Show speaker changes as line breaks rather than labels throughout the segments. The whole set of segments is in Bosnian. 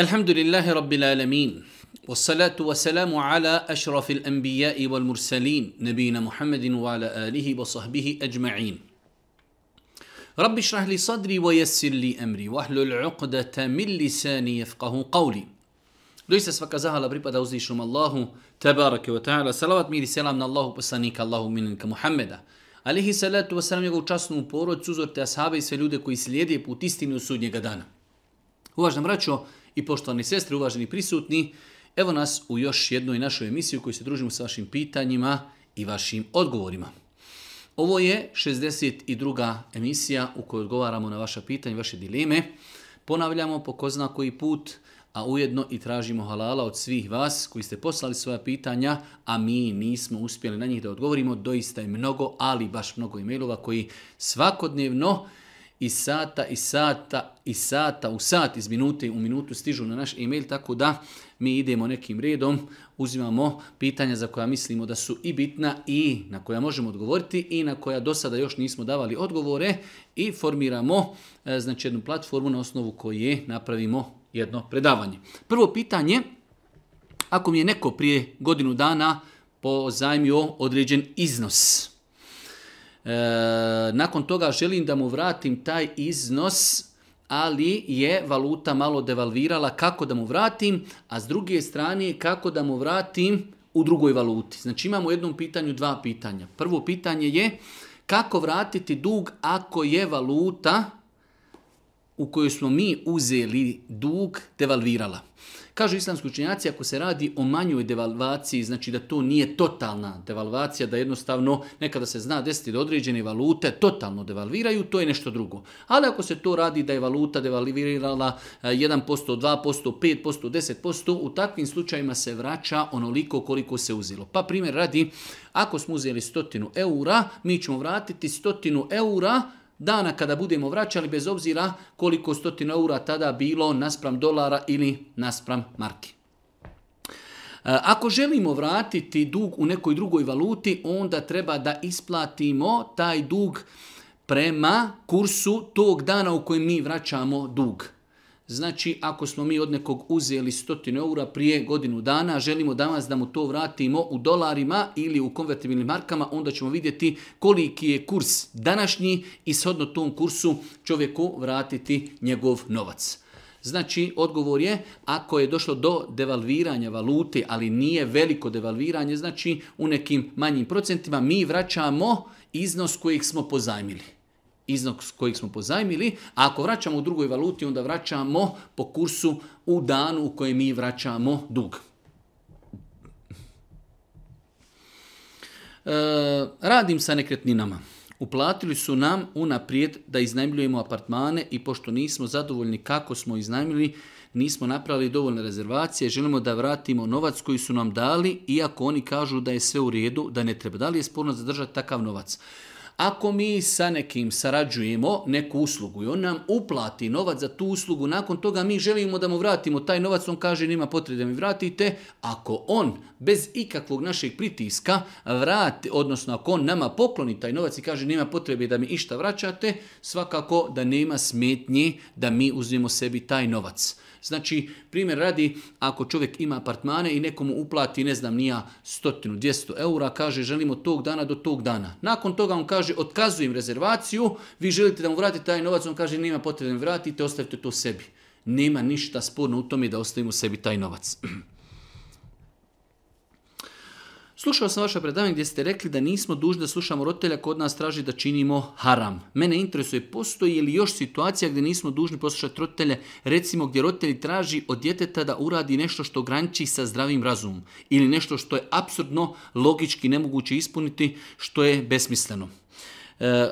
الحمد لله رب العالمين والصلاة والسلام على أشرف الأنبياء والمرسلين نبينا محمد وعلى آله وصحبه أجمعين رب اشرح لي صدري ويسر لي أمري واحلل عقدة من لساني يفقه قولي Doista svaka zahvala pripada uzvišnom Allahu, tebarake wa ta'ala, salavat mir i selam na Allahu poslanika, Allahu minika Muhammeda. Alihi salatu wa salam njegovu časnu porodcu, uzor te ashabe i sve ljude koji slijede put istini u sudnjega dana. Uvažna braćo, i poštovani sestre, uvaženi prisutni, evo nas u još jednoj našoj emisiji u kojoj se družimo sa vašim pitanjima i vašim odgovorima. Ovo je 62. emisija u kojoj odgovaramo na vaša pitanja i vaše dileme. Ponavljamo po ko zna koji put, a ujedno i tražimo halala od svih vas koji ste poslali svoja pitanja, a mi nismo uspjeli na njih da odgovorimo. Doista je mnogo, ali baš mnogo e-mailova koji svakodnevno iz sata, i sata, i sata u sat, iz minute u minutu stižu na naš e-mail, tako da mi idemo nekim redom, uzimamo pitanja za koja mislimo da su i bitna i na koja možemo odgovoriti i na koja do sada još nismo davali odgovore i formiramo e, znači, jednu platformu na osnovu koje napravimo jedno predavanje. Prvo pitanje, ako mi je neko prije godinu dana pozajmio određen iznos, E, nakon toga želim da mu vratim taj iznos, ali je valuta malo devalvirala kako da mu vratim, a s druge strane kako da mu vratim u drugoj valuti. Znači imamo u jednom pitanju dva pitanja. Prvo pitanje je kako vratiti dug ako je valuta u kojoj smo mi uzeli dug devalvirala. Kažu islamski učenjaci ako se radi o manjoj devalvaciji, znači da to nije totalna devalvacija, da jednostavno nekada se zna desiti da određene valute totalno devalviraju, to je nešto drugo. Ali ako se to radi da je valuta devalvirala 1%, 2%, 5%, 10%, u takvim slučajima se vraća onoliko koliko se uzilo. Pa primjer radi, ako smo uzeli stotinu eura, mi ćemo vratiti stotinu eura dana kada budemo vraćali, bez obzira koliko stotina eura tada bilo naspram dolara ili naspram marki. E, ako želimo vratiti dug u nekoj drugoj valuti, onda treba da isplatimo taj dug prema kursu tog dana u kojem mi vraćamo dug. Znači, ako smo mi od nekog uzeli stotinu eura prije godinu dana, želimo danas da mu to vratimo u dolarima ili u konvertibilnim markama, onda ćemo vidjeti koliki je kurs današnji i shodno tom kursu čovjeku vratiti njegov novac. Znači, odgovor je, ako je došlo do devalviranja valute, ali nije veliko devalviranje, znači u nekim manjim procentima mi vraćamo iznos kojeg smo pozajmili iznos kojeg smo pozajmili, a ako vraćamo u drugoj valuti, onda vraćamo po kursu u danu u kojem mi vraćamo dug. E, radim sa nekretninama. Uplatili su nam unaprijed da iznajmljujemo apartmane i pošto nismo zadovoljni kako smo iznajmili, nismo napravili dovoljne rezervacije, želimo da vratimo novac koji su nam dali, iako oni kažu da je sve u redu, da ne treba. Da li je sporno zadržati takav novac? Ako mi sa nekim sarađujemo neku uslugu i on nam uplati novac za tu uslugu, nakon toga mi želimo da mu vratimo taj novac, on kaže nema potrebe da mi vratite. Ako on bez ikakvog našeg pritiska vrati, odnosno ako on nama pokloni taj novac i kaže nema potrebe da mi išta vraćate, svakako da nema smetnje da mi uzmemo sebi taj novac. Znači, primjer radi, ako čovjek ima apartmane i nekomu uplati, ne znam, nija stotinu, dvjesto eura, kaže želimo tog dana do tog dana. Nakon toga on kaže otkazujem rezervaciju, vi želite da mu vratite taj novac, on kaže nema potrebe vratiti, vratite, ostavite to sebi. Nema ništa sporno u tome da ostavimo sebi taj novac. Slušao sam vaše predavanje gdje ste rekli da nismo dužni da slušamo roditelja kod nas traži da činimo haram. Mene interesuje postoji li još situacija gdje nismo dužni poslušati roditelje, recimo gdje Rotelji traži od djeteta da uradi nešto što graniči sa zdravim razumom ili nešto što je apsurdno, logički nemoguće ispuniti, što je besmisleno. E,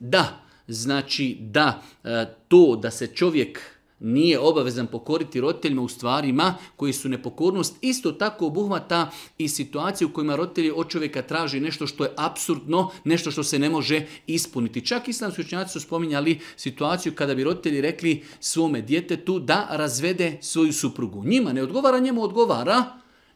da, znači da e, to da se čovjek nije obavezan pokoriti roditeljima u stvarima koji su nepokornost, isto tako obuhvata i situaciju u kojima roditelji od čovjeka traži nešto što je absurdno, nešto što se ne može ispuniti. Čak islamski učenjaci su spominjali situaciju kada bi roditelji rekli svome djetetu da razvede svoju suprugu. Njima ne odgovara, njemu odgovara,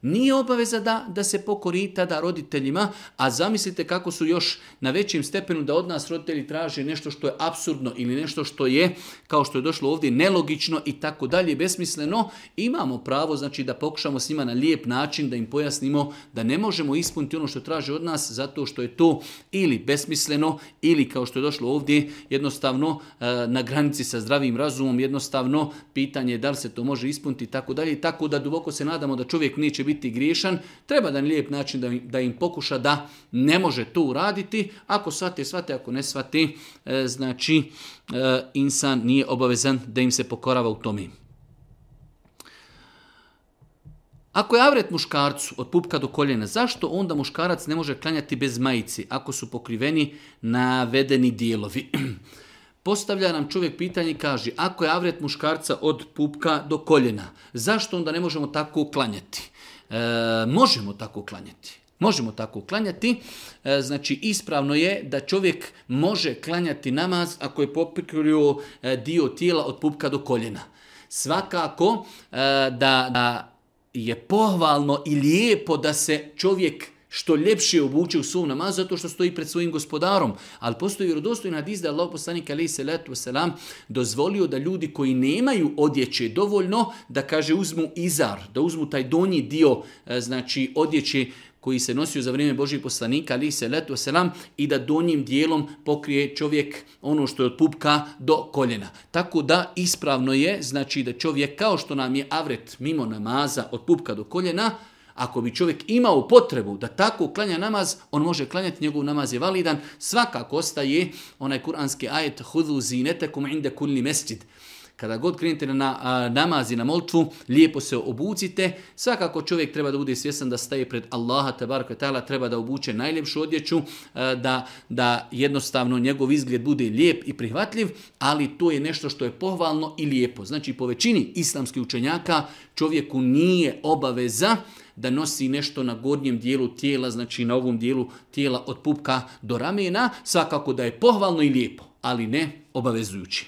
nije obaveza da, da se pokori tada roditeljima, a zamislite kako su još na većim stepenu da od nas roditelji traže nešto što je absurdno ili nešto što je, kao što je došlo ovdje, nelogično i tako dalje, besmisleno. Imamo pravo znači da pokušamo s njima na lijep način da im pojasnimo da ne možemo ispuniti ono što traže od nas zato što je to ili besmisleno ili kao što je došlo ovdje jednostavno e, na granici sa zdravim razumom, jednostavno pitanje je da li se to može ispuniti i tako dalje. Tako da duboko se nadamo da čovjek neće biti griješan, treba da lijep način da im, da im pokuša da ne može to uraditi. Ako shvate, shvate, ako ne shvate, e, znači e, insan nije obavezan da im se pokorava u tome. Ako je avret muškarcu od pupka do koljena, zašto onda muškarac ne može klanjati bez majici ako su pokriveni navedeni dijelovi? Postavlja nam čovjek pitanje i kaže, ako je avret muškarca od pupka do koljena, zašto onda ne možemo tako klanjati? E, možemo tako klanjati. Možemo tako klanjati, e, znači ispravno je da čovjek može klanjati namaz ako je popikrio e, dio tijela od pupka do koljena. Svakako da je pohvalno i lijepo da se čovjek što ljepše obuče u svom namazu zato što stoji pred svojim gospodarom. Ali postoji vjerodostojna hadis da Allah poslanik alaihi salatu wasalam dozvolio da ljudi koji nemaju odjeće dovoljno da kaže uzmu izar, da uzmu taj donji dio e, znači odjeće koji se nosio za vrijeme Božih poslanika, ali se selam, i da donjim dijelom pokrije čovjek ono što je od pupka do koljena. Tako da ispravno je, znači da čovjek kao što nam je avret mimo namaza od pupka do koljena, ako bi čovjek imao potrebu da tako klanja namaz, on može klanjati, njegov namaz je validan. Svakako ostaje onaj kuranski ajet hudu zinetekum inde kulli mesjid. Kada god krenete na a, namaz na molčvu, lijepo se obucite. Svakako čovjek treba da bude svjesan da staje pred Allaha, je ta'ala, treba da obuče najljepšu odjeću, da, da jednostavno njegov izgled bude lijep i prihvatljiv, ali to je nešto što je pohvalno i lijepo. Znači po većini islamskih učenjaka čovjeku nije obaveza da nosi nešto na gornjem dijelu tijela, znači na ovom dijelu tijela od pupka do ramena, svakako da je pohvalno i lijepo, ali ne obavezujući.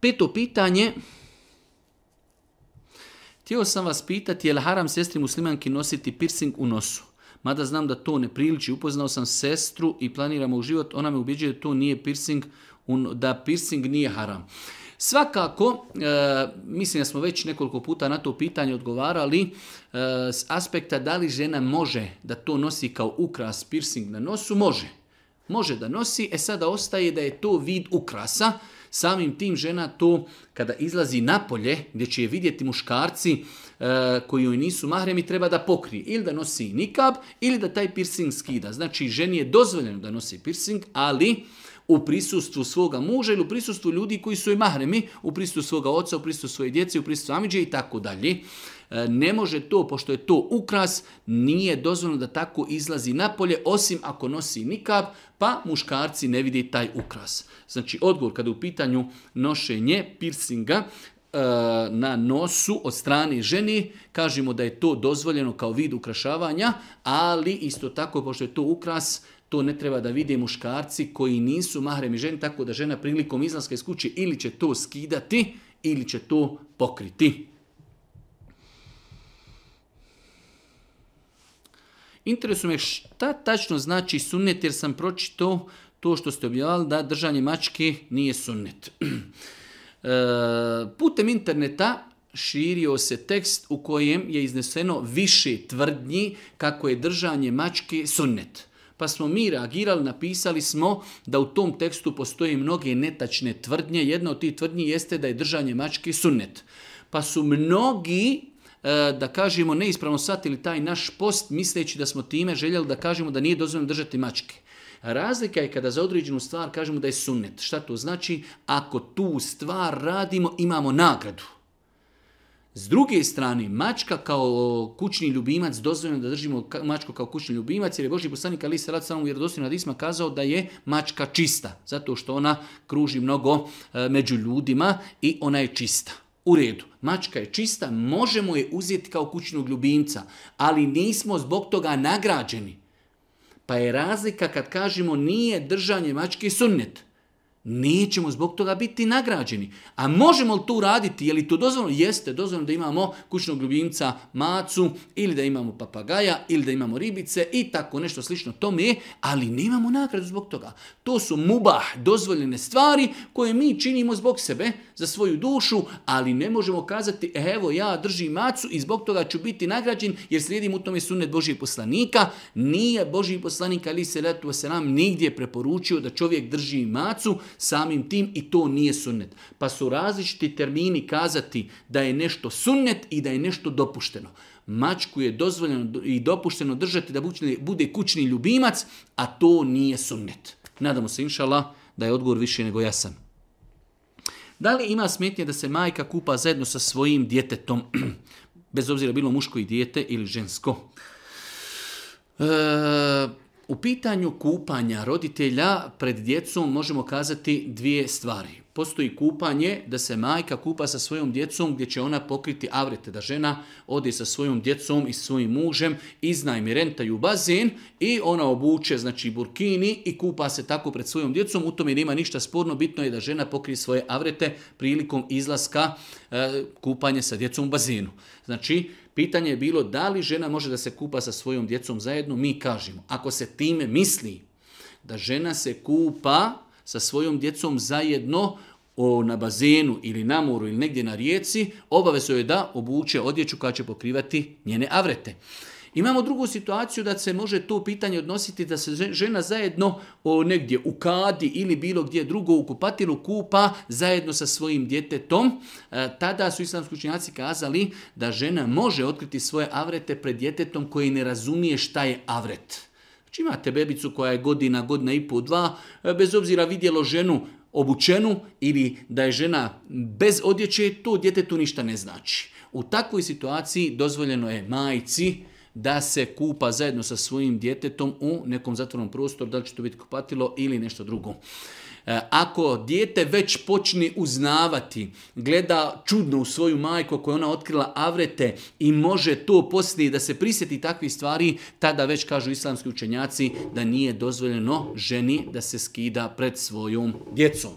Peto pitanje, Htio sam vas pitati, je li haram sestri muslimanki nositi piercing u nosu? Mada znam da to ne priliči, upoznao sam sestru i planiramo u život, ona me ubiđuje da to nije piercing, da piercing nije haram. Svakako, e, mislim da smo već nekoliko puta na to pitanje odgovarali e, s aspekta da li žena može da to nosi kao ukras piercing na nosu, može. Može da nosi, e sada ostaje da je to vid ukrasa, samim tim žena to kada izlazi napolje gdje će je vidjeti muškarci e, koji joj nisu mahremi treba da pokrije ili da nosi nikab ili da taj piercing skida. Znači ženi je dozvoljeno da nosi piercing ali u prisustvu svoga muža ili u prisustvu ljudi koji su i mahremi, u prisustvu svoga oca, u prisustvu svoje djece, u prisustvu amiđe i tako dalje. E, ne može to, pošto je to ukras, nije dozvoljeno da tako izlazi napolje, osim ako nosi nikab, pa muškarci ne vidi taj ukras. Znači, odgovor kada je u pitanju nošenje piercinga, E, na nosu od strane ženi, kažemo da je to dozvoljeno kao vid ukrašavanja, ali isto tako, pošto je to ukras, to ne treba da vide muškarci koji nisu mahremi ženi, tako da žena prilikom izlaska iz kuće ili će to skidati ili će to pokriti. Interesuje me šta tačno znači sunnet, jer sam pročitao to što ste objavili da držanje mačke nije sunnet. E, putem interneta širio se tekst u kojem je izneseno više tvrdnji kako je držanje mačke sunnet. Pa smo mi reagirali, napisali smo da u tom tekstu postoje mnoge netačne tvrdnje. Jedna od tih tvrdnji jeste da je držanje mačke sunnet. Pa su mnogi e, da kažemo neispravno shvatili taj naš post misleći da smo time željeli da kažemo da nije dozvoljeno držati mačke. Razlika je kada za određenu stvar kažemo da je sunnet. Šta to znači? Ako tu stvar radimo, imamo nagradu. S druge strane, mačka kao kućni ljubimac, dozvoljeno da držimo mačku kao kućni ljubimac, jer je Boži poslanik Ali Salat samom u vjerodostojnom kazao da je mačka čista, zato što ona kruži mnogo e, među ljudima i ona je čista. U redu, mačka je čista, možemo je uzeti kao kućnog ljubimca, ali nismo zbog toga nagrađeni. Pa je razlika kad kažemo nije držanje mačke sunnet. Nećemo zbog toga biti nagrađeni. A možemo li to raditi? Je li to dozvoljeno? Jeste, dozvoljeno da imamo kućnog ljubimca macu ili da imamo papagaja ili da imamo ribice i tako nešto slično tome, ali nemamo nagradu zbog toga. To su mubah, dozvoljene stvari koje mi činimo zbog sebe, za svoju dušu, ali ne možemo kazati e, evo ja držim macu i zbog toga ću biti nagrađen jer slijedim u tome sunet Božijeg poslanika. Nije Božiji poslanik ali se letu nam nigdje preporučio da čovjek drži macu samim tim i to nije sunnet. Pa su različiti termini kazati da je nešto sunnet i da je nešto dopušteno. Mačku je dozvoljeno i dopušteno držati da bude kućni ljubimac, a to nije sunnet. Nadamo se, inšala, da je odgovor više nego jasan. Da li ima smetnje da se majka kupa zajedno sa svojim djetetom, bez obzira bilo muško i dijete ili žensko? E, u pitanju kupanja roditelja pred djecom možemo kazati dvije stvari. Postoji kupanje da se majka kupa sa svojom djecom gdje će ona pokriti avrete, da žena ode sa svojom djecom i svojim mužem, iznajmi rentaju bazin i ona obuče znači burkini i kupa se tako pred svojom djecom. U tome nema ništa sporno, bitno je da žena pokrije svoje avrete prilikom izlaska e, kupanja sa djecom u bazinu. Znači, Pitanje je bilo da li žena može da se kupa sa svojom djecom zajedno, mi kažemo. Ako se time misli da žena se kupa sa svojom djecom zajedno o, na bazenu ili na moru ili negdje na rijeci, obavezo je da obuče odjeću koja će pokrivati njene avrete. Imamo drugu situaciju da se može to pitanje odnositi da se žena zajedno o, negdje u kadi ili bilo gdje drugo u kupatilu kupa zajedno sa svojim djetetom. E, tada su islamski učinjaci kazali da žena može otkriti svoje avrete pred djetetom koji ne razumije šta je avret. Znači imate bebicu koja je godina, godina i po, dva, e, bez obzira vidjelo ženu obučenu ili da je žena bez odjeće, to djetetu ništa ne znači. U takvoj situaciji dozvoljeno je majci da se kupa zajedno sa svojim djetetom u nekom zatvornom prostoru, da li će to biti kupatilo ili nešto drugo. E, ako dijete već počne uznavati, gleda čudno u svoju majku koju ona otkrila avrete i može to poslije da se prisjeti takvih stvari, tada već kažu islamski učenjaci da nije dozvoljeno ženi da se skida pred svojom djecom.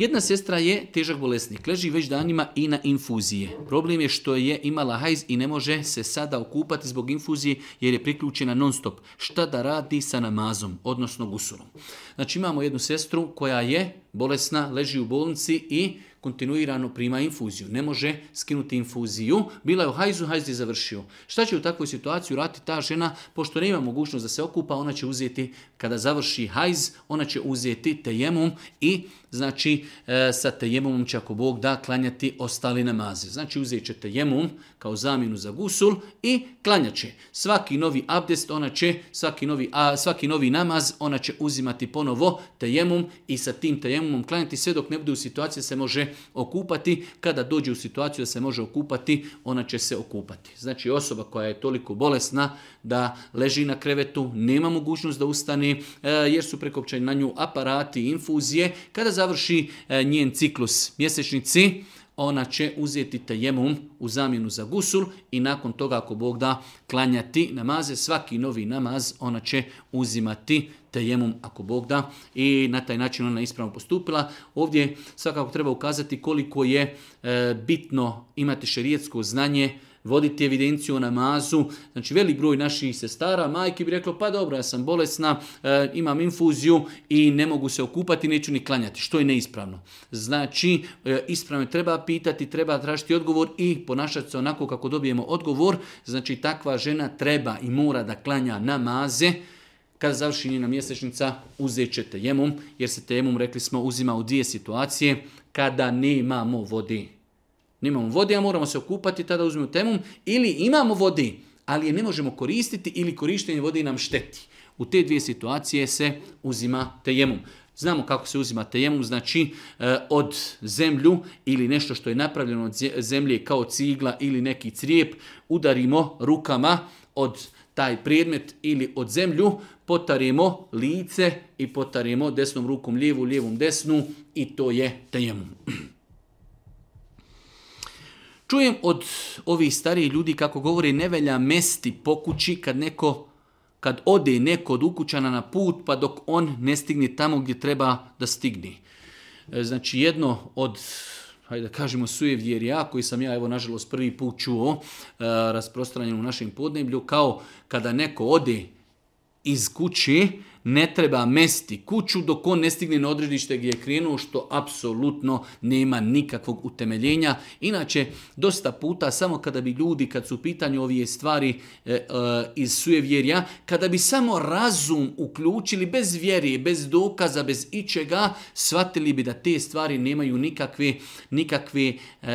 Jedna sestra je težak bolesnik, leži već danima i na infuzije. Problem je što je imala hajz i ne može se sada okupati zbog infuzije jer je priključena non stop. Šta da radi sa namazom, odnosno gusulom? Znači imamo jednu sestru koja je bolesna, leži u bolnici i kontinuirano prima infuziju. Ne može skinuti infuziju. Bila je u hajzu, hajz je završio. Šta će u takvoj situaciji rati ta žena, pošto nema mogućnost da se okupa, ona će uzeti, kada završi hajz, ona će uzeti tejemum i znači e, sa tejemumom će ako Bog da klanjati ostali namaze. Znači uzet će tejemum kao zamjenu za gusul i klanjat će. Svaki novi abdest, ona će, svaki novi, a, svaki novi namaz, ona će uzimati ponovo tejemum i sa tim tejemumom klanjati sve dok ne bude u situaciji se može okupati. Kada dođe u situaciju da se može okupati, ona će se okupati. Znači osoba koja je toliko bolesna da leži na krevetu, nema mogućnost da ustane e, jer su prekopčani na nju aparati, infuzije. Kada završi e, njen ciklus mjesečnici, ona će uzeti tajemum u zamjenu za gusul i nakon toga ako Bog da klanjati namaze, svaki novi namaz ona će uzimati jemom ako Bog da i na taj način ona ispravno postupila. Ovdje svakako treba ukazati koliko je e, bitno imati šerijetsko znanje, voditi evidenciju o namazu. Znači velik broj naših sestara, majke bi reklo pa dobro ja sam bolesna, e, imam infuziju i ne mogu se okupati, neću ni klanjati, što je neispravno. Znači e, ispravno treba pitati, treba tražiti odgovor i ponašati se onako kako dobijemo odgovor. Znači takva žena treba i mora da klanja namaze, kad završi njena mjesečnica, uzet ćete jemom, jer se temom, rekli smo, uzima u dvije situacije, kada nemamo vodi. Nemamo vodi, a moramo se okupati, tada uzmemo temom, ili imamo vodi, ali je ne možemo koristiti ili korištenje vodi nam šteti. U te dvije situacije se uzima tejemom. Znamo kako se uzima tejemum, znači e, od zemlju ili nešto što je napravljeno od zemlje kao cigla ili neki crijep, udarimo rukama od taj predmet ili od zemlju, potarimo lice i potarimo desnom rukom lijevu, lijevom desnu i to je tejemum. Čujem od ovih starijih ljudi kako govori ne mesti po kući kad neko kad ode neko od ukućana na put pa dok on ne stigne tamo gdje treba da stigne. Znači jedno od hajde da kažemo sujevjerija koji sam ja evo nažalost prvi put čuo e, rasprostranjen u našem podneblju kao kada neko ode iz kući ne treba mesti kuću dok on ne stigne na odredište gdje je krenuo, što apsolutno nema nikakvog utemeljenja. Inače, dosta puta, samo kada bi ljudi, kad su u pitanju ovije stvari e, e, iz sujevjerja, kada bi samo razum uključili bez vjerije, bez dokaza, bez ičega, shvatili bi da te stvari nemaju nikakve, nikakve e,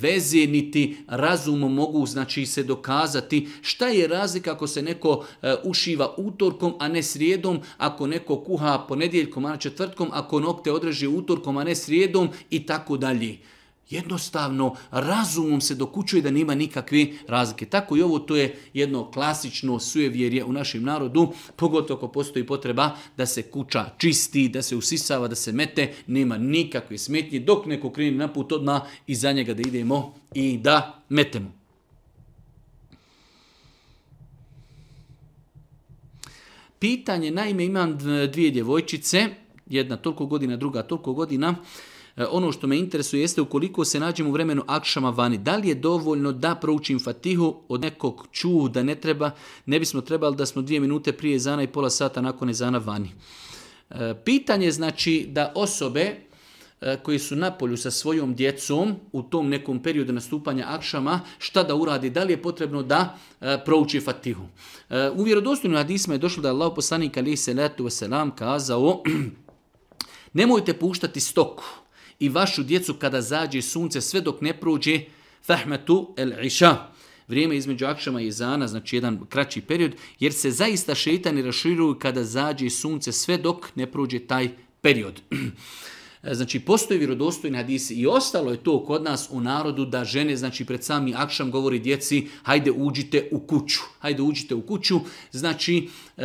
veze, niti razumom mogu znači, se dokazati. Šta je razlika ako se neko e, ušiva utorkom, a ne srijedom? srijedom, ako neko kuha ponedjeljkom, a na četvrtkom, ako nokte odreži utorkom, a ne srijedom i tako dalje. Jednostavno, razumom se dokućuje da nema nikakve razlike. Tako i ovo to je jedno klasično sujevjerje u našem narodu, pogotovo ako postoji potreba da se kuća čisti, da se usisava, da se mete, nema nikakve smetnje, dok neko kreni na put odmah za njega da idemo i da metemo. pitanje, naime imam dvije djevojčice, jedna toliko godina, druga toliko godina, e, ono što me interesuje jeste ukoliko se nađem u vremenu akšama vani, da li je dovoljno da proučim fatihu od nekog ču da ne treba, ne bismo trebali da smo dvije minute prije zana i pola sata nakon zana vani. E, pitanje znači da osobe E, koji su na polju sa svojom djecom u tom nekom periodu nastupanja akšama, šta da uradi, da li je potrebno da e, prouči fatihu. E, u vjerodostojnom hadisma je došlo da je Allah poslanik se salatu wasalam kazao nemojte puštati stoku i vašu djecu kada zađe sunce sve dok ne prođe fahmatu el isha. vrijeme između Akšama i Izana, znači jedan kraći period, jer se zaista šetani raširuju kada zađe sunce sve dok ne prođe taj period. E, znači, postoji vjerodostojni hadisi i ostalo je to kod nas u narodu da žene, znači, pred sami akšam govori djeci, hajde uđite u kuću. Hajde uđite u kuću. Znači, e,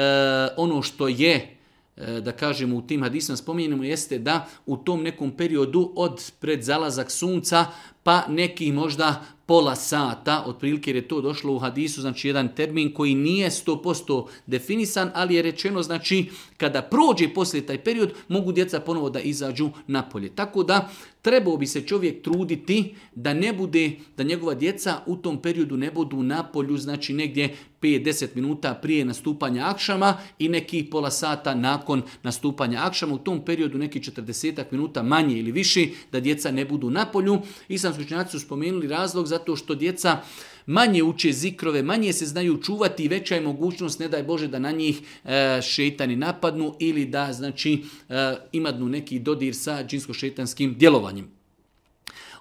ono što je e, da kažemo u tim hadisima spominjemo jeste da u tom nekom periodu od pred zalazak sunca pa neki možda pola sata, otprilike jer je to došlo u hadisu, znači jedan termin koji nije 100% definisan, ali je rečeno znači kada prođe poslije taj period mogu djeca ponovo da izađu napolje. Tako da Trebao bi se čovjek truditi da ne bude, da njegova djeca u tom periodu ne budu na polju, znači negdje 5-10 minuta prije nastupanja akšama i neki pola sata nakon nastupanja akšama. U tom periodu neki 40 minuta manje ili više da djeca ne budu na polju. I sam su spomenuli razlog zato što djeca manje uče zikrove, manje se znaju čuvati i veća je mogućnost, ne daj Bože, da na njih e, šetani napadnu ili da znači e, imadnu neki dodir sa džinsko-šetanskim djelovanjem.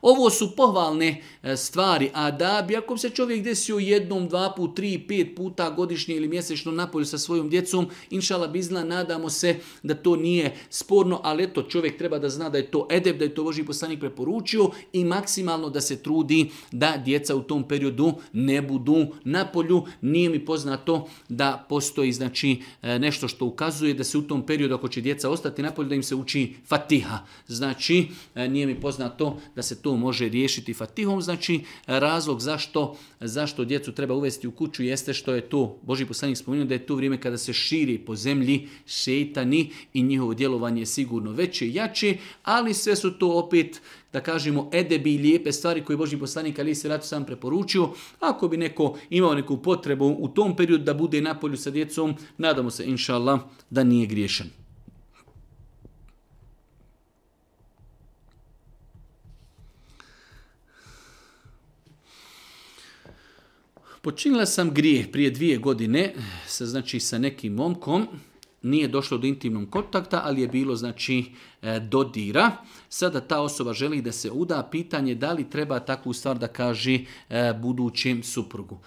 Ovo su pohvalne e, stvari, a da bi ako se čovjek desio jednom, dva put, tri, pet puta godišnje ili mjesečno napolju sa svojom djecom, inšala bizna, nadamo se da to nije sporno, ali eto, čovjek treba da zna da je to edeb, da je to Boži poslanik preporučio i maksimalno da se trudi da djeca u tom periodu ne budu na polju. Nije mi poznato da postoji znači e, nešto što ukazuje da se u tom periodu ako će djeca ostati na polju da im se uči Fatiha. Znači e, nije mi poznato da se to može riješiti fatihom. Znači, razlog zašto, zašto djecu treba uvesti u kuću jeste što je to, Boži poslanik spomenuo, da je to vrijeme kada se širi po zemlji šetani i njihovo djelovanje je sigurno veće i jače, ali sve su to opet da kažemo edebi i lijepe stvari koje poslanik ali se ratu sam preporučio. Ako bi neko imao neku potrebu u tom periodu da bude napolju sa djecom, nadamo se inšallah da nije griješen. Počinila sam grije prije dvije godine sa, znači, sa nekim momkom, nije došlo do intimnog kontakta, ali je bilo znači e, dodira. Sada ta osoba želi da se uda, pitanje da li treba takvu stvar da kaže budućem suprugu.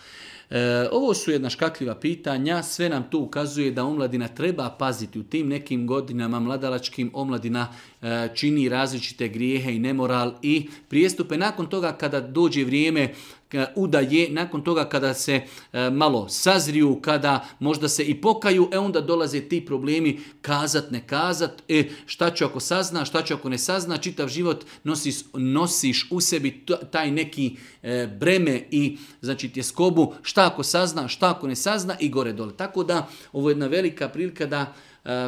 E, ovo su jedna škakljiva pitanja, sve nam to ukazuje da omladina treba paziti u tim nekim godinama mladalačkim, omladina e, čini različite grijehe i nemoral i prijestupe. Nakon toga kada dođe vrijeme E, udaje, nakon toga kada se e, malo sazriju, kada možda se i pokaju, e onda dolaze ti problemi kazat, ne kazat, e šta ću ako sazna, šta ću ako ne sazna, čitav život nosiš, nosiš u sebi taj neki e, breme i znači tjeskobu, šta ako sazna, šta ako ne sazna i gore dole. Tako da ovo je jedna velika prilika da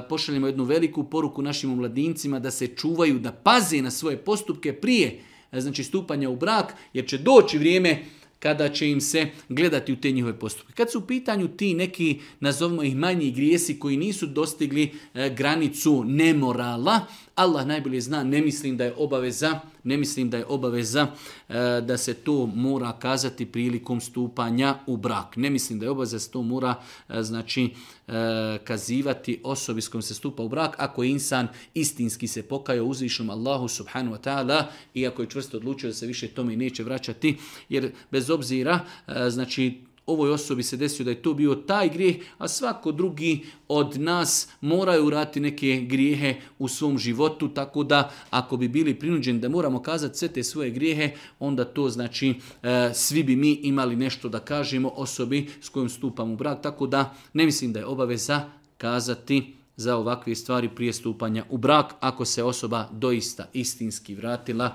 pošaljemo jednu veliku poruku našim mladincima da se čuvaju, da paze na svoje postupke prije E, znači stupanja u brak, jer će doći vrijeme kada će im se gledati u te njihove postupke. Kad su u pitanju ti neki, nazovimo ih manji grijesi koji nisu dostigli e, granicu nemorala, Allah najbolje zna, ne mislim da je obaveza, ne mislim da je obaveza e, da se to mora kazati prilikom stupanja u brak. Ne mislim da je obaveza da se to mora e, znači e, kazivati osobi s kojom se stupa u brak ako je insan istinski se pokajao uzvišom Allahu subhanu wa ta'ala i je čvrsto odlučio da se više tome neće vraćati jer bez obzira znači ovoj osobi se desio da je to bio taj grijeh, a svako drugi od nas moraju urati neke grijehe u svom životu, tako da ako bi bili prinuđeni da moramo kazati sve te svoje grijehe, onda to znači e, svi bi mi imali nešto da kažemo osobi s kojom stupamo u brak, tako da ne mislim da je obaveza kazati za ovakve stvari prije stupanja u brak, ako se osoba doista istinski vratila e,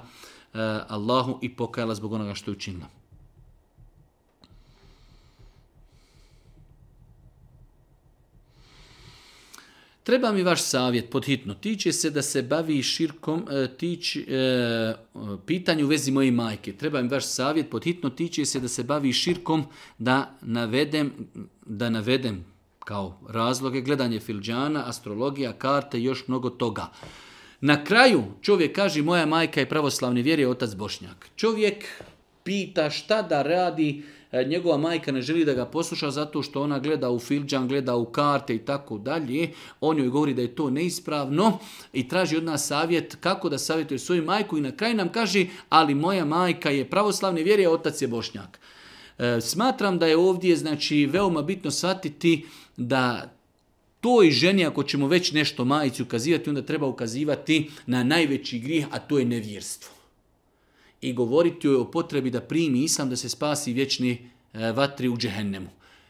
Allahu i pokajala zbog onoga što je učinila. Treba mi vaš savjet, podhitno. Tiče se da se bavi širkom, e, tič, e, u vezi moje majke. Treba mi vaš savjet, podhitno. Tiče se da se bavi širkom, da navedem, da navedem kao razloge gledanje filđana, astrologija, karte, još mnogo toga. Na kraju čovjek kaže moja majka je pravoslavni vjer je otac Bošnjak. Čovjek pita šta da radi, E, njegova majka ne želi da ga posluša zato što ona gleda u filđan, gleda u karte i tako dalje. On joj govori da je to neispravno i traži od nas savjet kako da savjetuje svoju majku i na kraju nam kaže ali moja majka je pravoslavni vjere, a otac je bošnjak. E, smatram da je ovdje znači veoma bitno shvatiti da toj ženi ako ćemo već nešto majici ukazivati, onda treba ukazivati na najveći grih a to je nevjerstvo i govoriti joj o potrebi da primi islam da se spasi vječni e, vatri u džehennemu.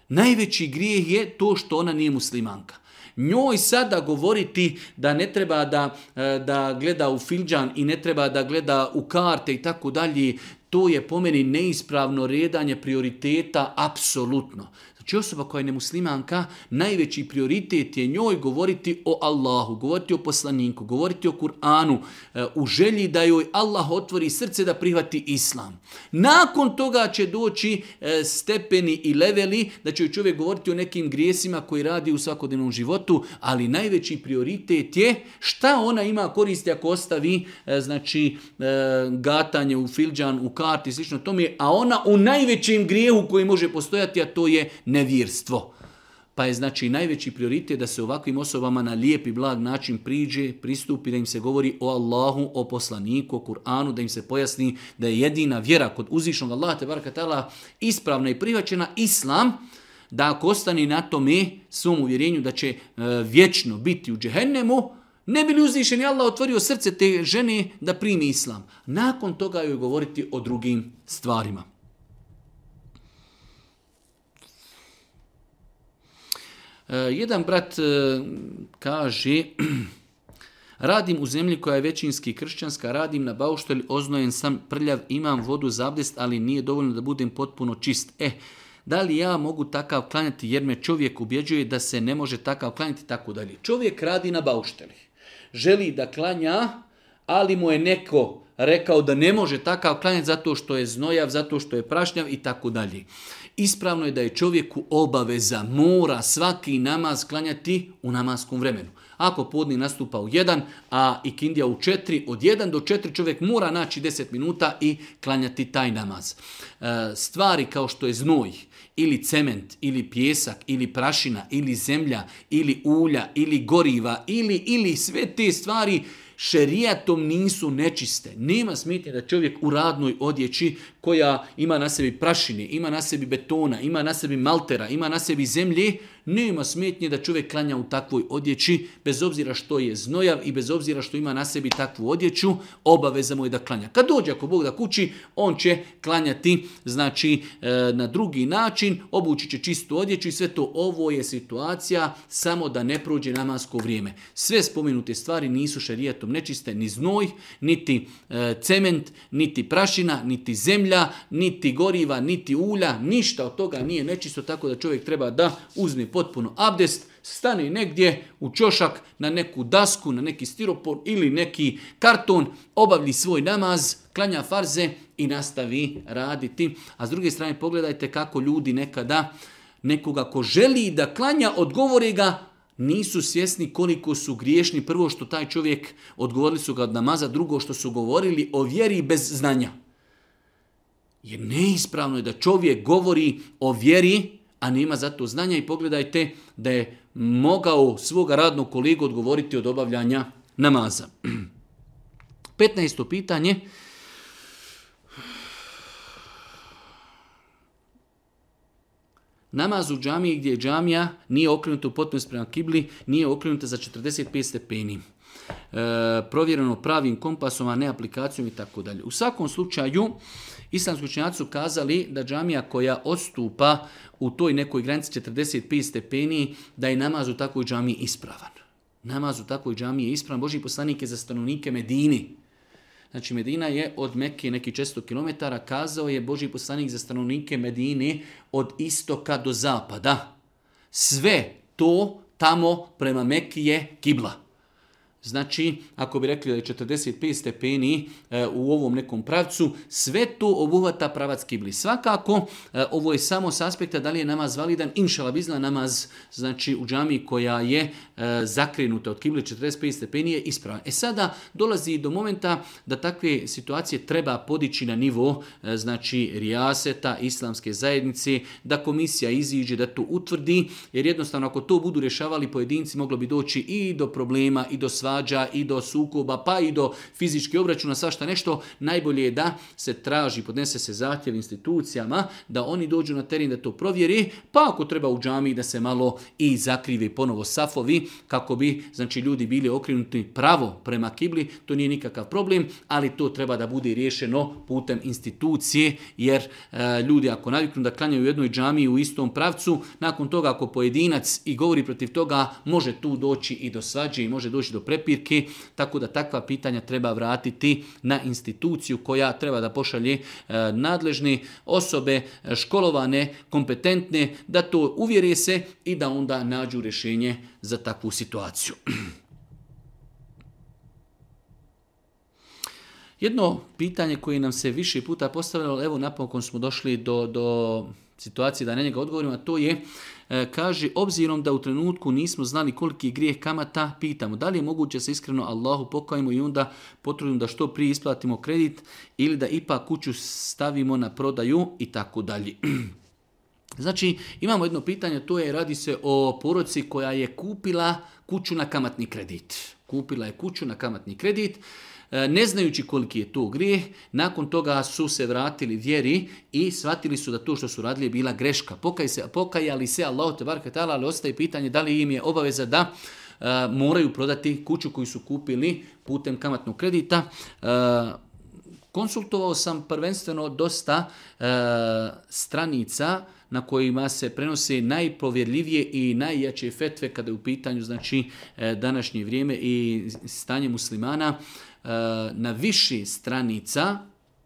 Najveći grijeh je to što ona nije muslimanka. Njoj sada govoriti da ne treba da, e, da gleda u filđan i ne treba da gleda u karte i tako dalje, to je po meni neispravno redanje prioriteta apsolutno. Znači osoba koja je nemuslimanka, najveći prioritet je njoj govoriti o Allahu, govoriti o poslaniku, govoriti o Kur'anu, eh, u želji da joj Allah otvori srce da prihvati islam. Nakon toga će doći eh, stepeni i leveli da će joj čovjek govoriti o nekim grijesima koji radi u svakodnevnom životu, ali najveći prioritet je šta ona ima koristi ako ostavi eh, znači gatanje u filđan, u karti, slično tome, a ona u najvećem grijehu koji može postojati, a to je nevjerstvo. Pa je znači najveći prioritet da se ovakvim osobama na lijep i blag način priđe, pristupi, da im se govori o Allahu, o poslaniku, o Kur'anu, da im se pojasni da je jedina vjera kod uzvišnog Allaha te katala, ispravna i prihvaćena islam, da ako ostane na tome svom uvjerenju da će e, vječno biti u džehennemu, ne bi li uzvišeni Allah otvorio srce te žene da primi islam. Nakon toga joj govoriti o drugim stvarima. Eh, jedan brat eh, kaže, radim u zemlji koja je većinski kršćanska, radim na bauštelj, oznojen sam, prljav, imam vodu za abdest, ali nije dovoljno da budem potpuno čist. E, da li ja mogu takav klanjati jer me čovjek ubjeđuje da se ne može takav klanjati tako dalje. Čovjek radi na baušteli. Želi da klanja, ali mu je neko rekao da ne može takav klanjati zato što je znojav, zato što je prašnjav i tako dalje. Ispravno je da je čovjeku obaveza, mora svaki namaz klanjati u namaskom vremenu. Ako podni nastupa u jedan, a ikindija u četiri, od jedan do četiri čovjek mora naći deset minuta i klanjati taj namaz. E, stvari kao što je znoj, ili cement, ili pjesak, ili prašina, ili zemlja, ili ulja, ili goriva, ili, ili sve te stvari šerijatom nisu nečiste. Nema smetnje da čovjek u radnoj odjeći koja ima na sebi prašine, ima na sebi betona, ima na sebi maltera, ima na sebi zemlje, nema smetnje da čovjek klanja u takvoj odjeći, bez obzira što je znojav i bez obzira što ima na sebi takvu odjeću, obaveza mu je da klanja. Kad dođe ako Bog da kući, on će klanjati znači e, na drugi način, obući će čistu odjeću i sve to ovo je situacija samo da ne prođe namasko vrijeme. Sve spomenute stvari nisu šerijatom nečiste, ni znoj, niti e, cement, niti prašina, niti zemlja, niti goriva, niti ulja, ništa od toga nije nečisto, tako da čovjek treba da uzme potpuno abdest, stani negdje u čošak na neku dasku, na neki stiropor ili neki karton, obavlji svoj namaz, klanja farze i nastavi raditi. A s druge strane pogledajte kako ljudi nekada nekoga ko želi da klanja, odgovore ga, nisu svjesni koliko su griješni. Prvo što taj čovjek, odgovorili su ga od namaza, drugo što su govorili o vjeri bez znanja. Jer neispravno je da čovjek govori o vjeri a nema za to znanja i pogledajte da je mogao svoga radnog kolegu odgovoriti od obavljanja namaza. 15. pitanje. Namaz u džamiji gdje je džamija nije okrenuta u potpunosti prema kibli, nije okrenuta za 45 stepeni. E, provjereno pravim kompasom, a ne aplikacijom i tako dalje. U svakom slučaju, islamski učenjaci su kazali da džamija koja odstupa u toj nekoj granici 45 stepeni, da je namaz u takvoj džamiji ispravan. Namaz u takvoj džamiji je ispravan. Boži poslanik je za stanovnike Medini. Znači Medina je od Mekke neki često km, kazao je Boži poslanik za stanovnike Medini od istoka do zapada. Sve to tamo prema meki je kibla. Znači, ako bi rekli da je 45 stepeni e, u ovom nekom pravcu, sve to obuhvata pravac kibli. Svakako, e, ovo je samo s aspekta da li je namaz validan, inšala bizna namaz, znači u džami koja je e, zakrenuta od kibli 45 stepeni je ispravan. E sada dolazi do momenta da takve situacije treba podići na nivo e, znači rijaseta, islamske zajednice, da komisija iziđe, da to utvrdi, jer jednostavno ako to budu rješavali pojedinci, moglo bi doći i do problema i do sva svađa i do sukoba, pa i do fizički obračuna, svašta nešto, najbolje je da se traži, podnese se zahtjev institucijama, da oni dođu na teren da to provjeri, pa ako treba u džami da se malo i zakrivi ponovo safovi, kako bi znači ljudi bili okrenuti pravo prema kibli, to nije nikakav problem, ali to treba da bude riješeno putem institucije, jer e, ljudi ako naviknu da klanjaju u jednoj džami u istom pravcu, nakon toga ako pojedinac i govori protiv toga, može tu doći i do svađe i može doći do pre prepirke, tako da takva pitanja treba vratiti na instituciju koja treba da pošalje e, nadležne osobe, e, školovane, kompetentne, da to uvjere se i da onda nađu rješenje za takvu situaciju. Jedno pitanje koje nam se više puta postavljalo, evo napokon smo došli do, do situacije da na njega odgovorimo, a to je E, kaže, obzirom da u trenutku nismo znali koliki je grijeh kamata, pitamo da li je moguće se iskreno Allahu pokajimo i onda potrudimo da što prije isplatimo kredit ili da ipak kuću stavimo na prodaju i tako dalje. Znači, imamo jedno pitanje, to je radi se o poroci koja je kupila kuću na kamatni kredit. Kupila je kuću na kamatni kredit. E, ne znajući koliki je to grijeh, nakon toga su se vratili vjeri i shvatili su da to što su radili je bila greška. Pokaj se, pokajali se Allah te ali ostaje pitanje da li im je obaveza da e, moraju prodati kuću koju su kupili putem kamatnog kredita. E, konsultovao sam prvenstveno dosta stranica na kojima se prenose najpovjerljivije i najjače fetve kada je u pitanju znači današnje vrijeme i stanje muslimana. Eh, na viši stranica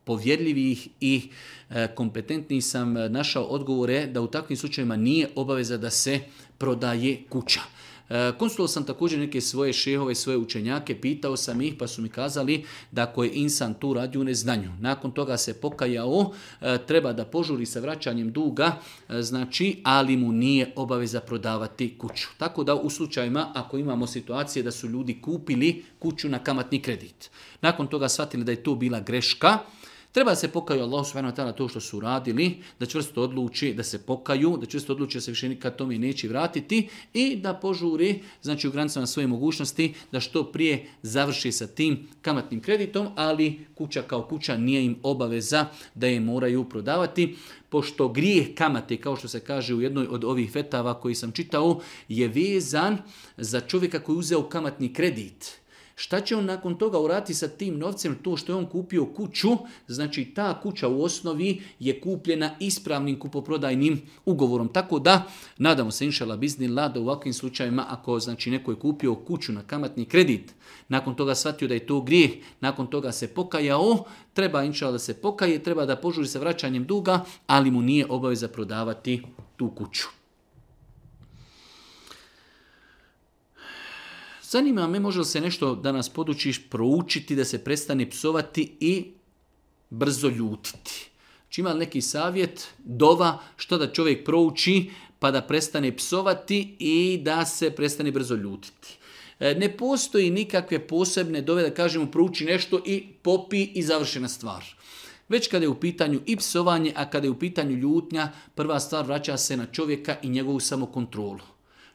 povjerljivih i eh, kompetentnih sam eh, našao odgovore da u takvim slučajima nije obaveza da se prodaje kuća. E, Konsulo sam također neke svoje šehove, svoje učenjake, pitao sam ih pa su mi kazali da ako je insan tu radi u neznanju. Nakon toga se pokajao, e, treba da požuri sa vraćanjem duga, e, znači, ali mu nije obaveza prodavati kuću. Tako da u slučajima ako imamo situacije da su ljudi kupili kuću na kamatni kredit. Nakon toga shvatili da je to bila greška, Treba se pokaju Allah subhanahu wa to što su radili, da čvrsto odluči da se pokaju, da čvrsto odluči da se više nikad tome neće vratiti i da požuri, znači u granicama svoje mogućnosti, da što prije završi sa tim kamatnim kreditom, ali kuća kao kuća nije im obaveza da je moraju prodavati, pošto grijeh kamate, kao što se kaže u jednoj od ovih fetava koji sam čitao, je vezan za čovjeka koji je uzeo kamatni kredit Šta će on nakon toga urati sa tim novcem? To što je on kupio kuću, znači ta kuća u osnovi je kupljena ispravnim kupoprodajnim ugovorom. Tako da, nadamo se inšala biznila da u ovakvim slučajima ako znači neko je kupio kuću na kamatni kredit, nakon toga shvatio da je to grijeh, nakon toga se pokajao, treba inšala da se pokaje, treba da požuri sa vraćanjem duga, ali mu nije obaveza prodavati tu kuću. Zanima me može li se nešto da nas podučiš proučiti, da se prestane psovati i brzo ljutiti. Znači ima neki savjet, dova, što da čovjek prouči pa da prestane psovati i da se prestane brzo ljutiti. E, ne postoji nikakve posebne dove da kažemo prouči nešto i popi i završena stvar. Već kada je u pitanju i psovanje, a kada je u pitanju ljutnja, prva stvar vraća se na čovjeka i njegovu samokontrolu.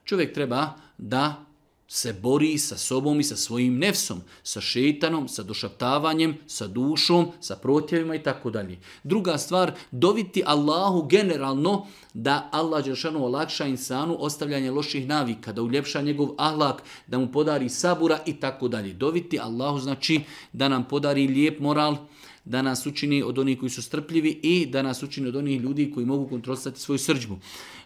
Čovjek treba da se bori sa sobom i sa svojim nefsom, sa šetanom, sa došaptavanjem, sa dušom, sa protjevima i tako dalje. Druga stvar, doviti Allahu generalno da Allah Đeršanu olakša insanu ostavljanje loših navika, da uljepša njegov ahlak, da mu podari sabura i tako dalje. Doviti Allahu znači da nam podari lijep moral, da nas učini od onih koji su strpljivi i da nas učini od onih ljudi koji mogu kontrolisati svoju srđbu.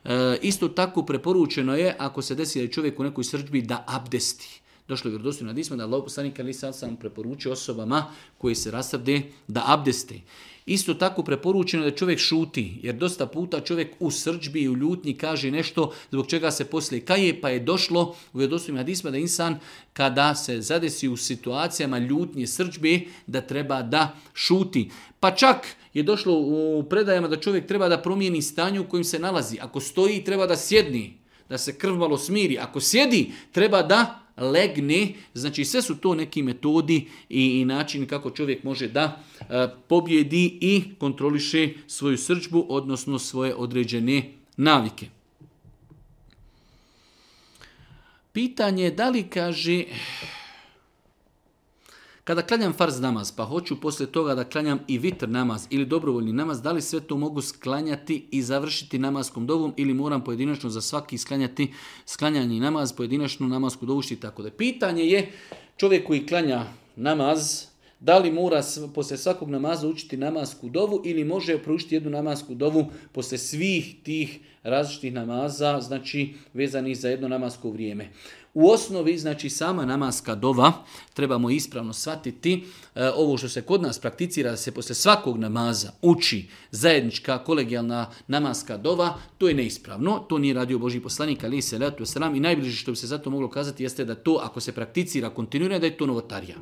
E, isto tako preporučeno je ako se desi da je čovjek u nekoj srđbi da abdesti. Došlo je vjerodostojno na dismo da Allah poslanika ali sam preporučio osobama koji se rasrde da abdesti. Isto tako preporučeno da čovjek šuti, jer dosta puta čovjek u srđbi i u ljutnji kaže nešto zbog čega se poslije kaje, pa je došlo u vjerovostom hadisma da insan kada se zadesi u situacijama ljutnje srđbe da treba da šuti. Pa čak je došlo u predajama da čovjek treba da promijeni stanje u kojem se nalazi. Ako stoji treba da sjedni, da se krv malo smiri. Ako sjedi treba da legne, znači sve su to neki metodi i, način kako čovjek može da e, pobjedi i kontroliše svoju srđbu, odnosno svoje određene navike. Pitanje je da li kaže kada klanjam farz namaz, pa hoću poslije toga da klanjam i vitr namaz ili dobrovoljni namaz, da li sve to mogu sklanjati i završiti namaskom dovom ili moram pojedinačno za svaki sklanjati sklanjanje namaz, pojedinačnu namasku dovu i tako da. Pitanje je čovjek koji klanja namaz, da li mora poslije svakog namaza učiti namasku dovu ili može proučiti jednu namasku dovu poslije svih tih različitih namaza, znači vezanih za jedno namasko vrijeme. U osnovi, znači, sama namaska dova, trebamo ispravno shvatiti, e, ovo što se kod nas prakticira, da se posle svakog namaza uči zajednička kolegijalna namaska dova, to je neispravno, to nije radio Boži poslanik, ali se letu sram i najbliže što bi se zato moglo kazati jeste da to, ako se prakticira kontinuirano, da je to novotarija.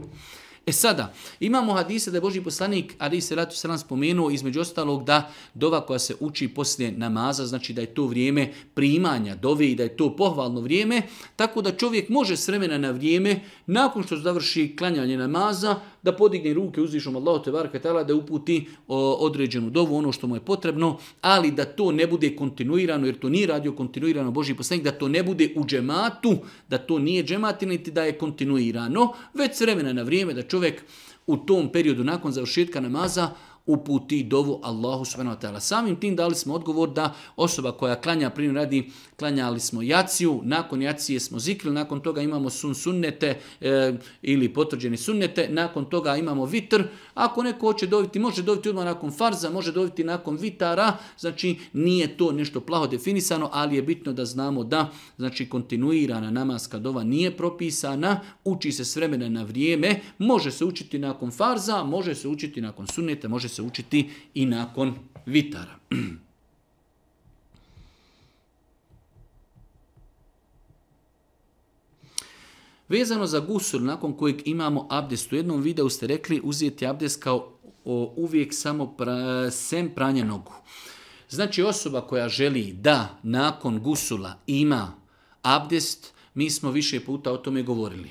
E sada, imamo hadise da je Boži poslanik, ali se ratu spomenuo, između ostalog da dova koja se uči poslije namaza, znači da je to vrijeme primanja dove i da je to pohvalno vrijeme, tako da čovjek može s vremena na vrijeme, nakon što završi klanjanje namaza, da podigne ruke uzvišom Allahu te tala da uputi o, određenu dovu ono što mu je potrebno, ali da to ne bude kontinuirano jer to nije radio kontinuirano Boži poslanik, da to ne bude u džematu, da to nije džemat niti da je kontinuirano, već s vremena na vrijeme da čovjek u tom periodu nakon završetka namaza uputi dovu Allahu subhanahu wa ta'ala. Samim tim dali smo odgovor da osoba koja klanja primjer radi, klanjali smo jaciju, nakon jacije smo zikrili, nakon toga imamo sun sunnete e, ili potvrđeni sunnete, nakon toga imamo vitr. Ako neko hoće dobiti, može dobiti odmah nakon farza, može dobiti nakon vitara, znači nije to nešto plaho definisano, ali je bitno da znamo da znači kontinuirana namaska dova nije propisana, uči se s vremena na vrijeme, može se učiti nakon farza, može se učiti nakon sunnete, može učiti i nakon vitara. Vezano za gusul, nakon kojeg imamo abdest, u jednom videu ste rekli uzeti abdest kao o, uvijek samo pra, sem pranja nogu. Znači osoba koja želi da nakon gusula ima abdest, mi smo više puta o tome govorili.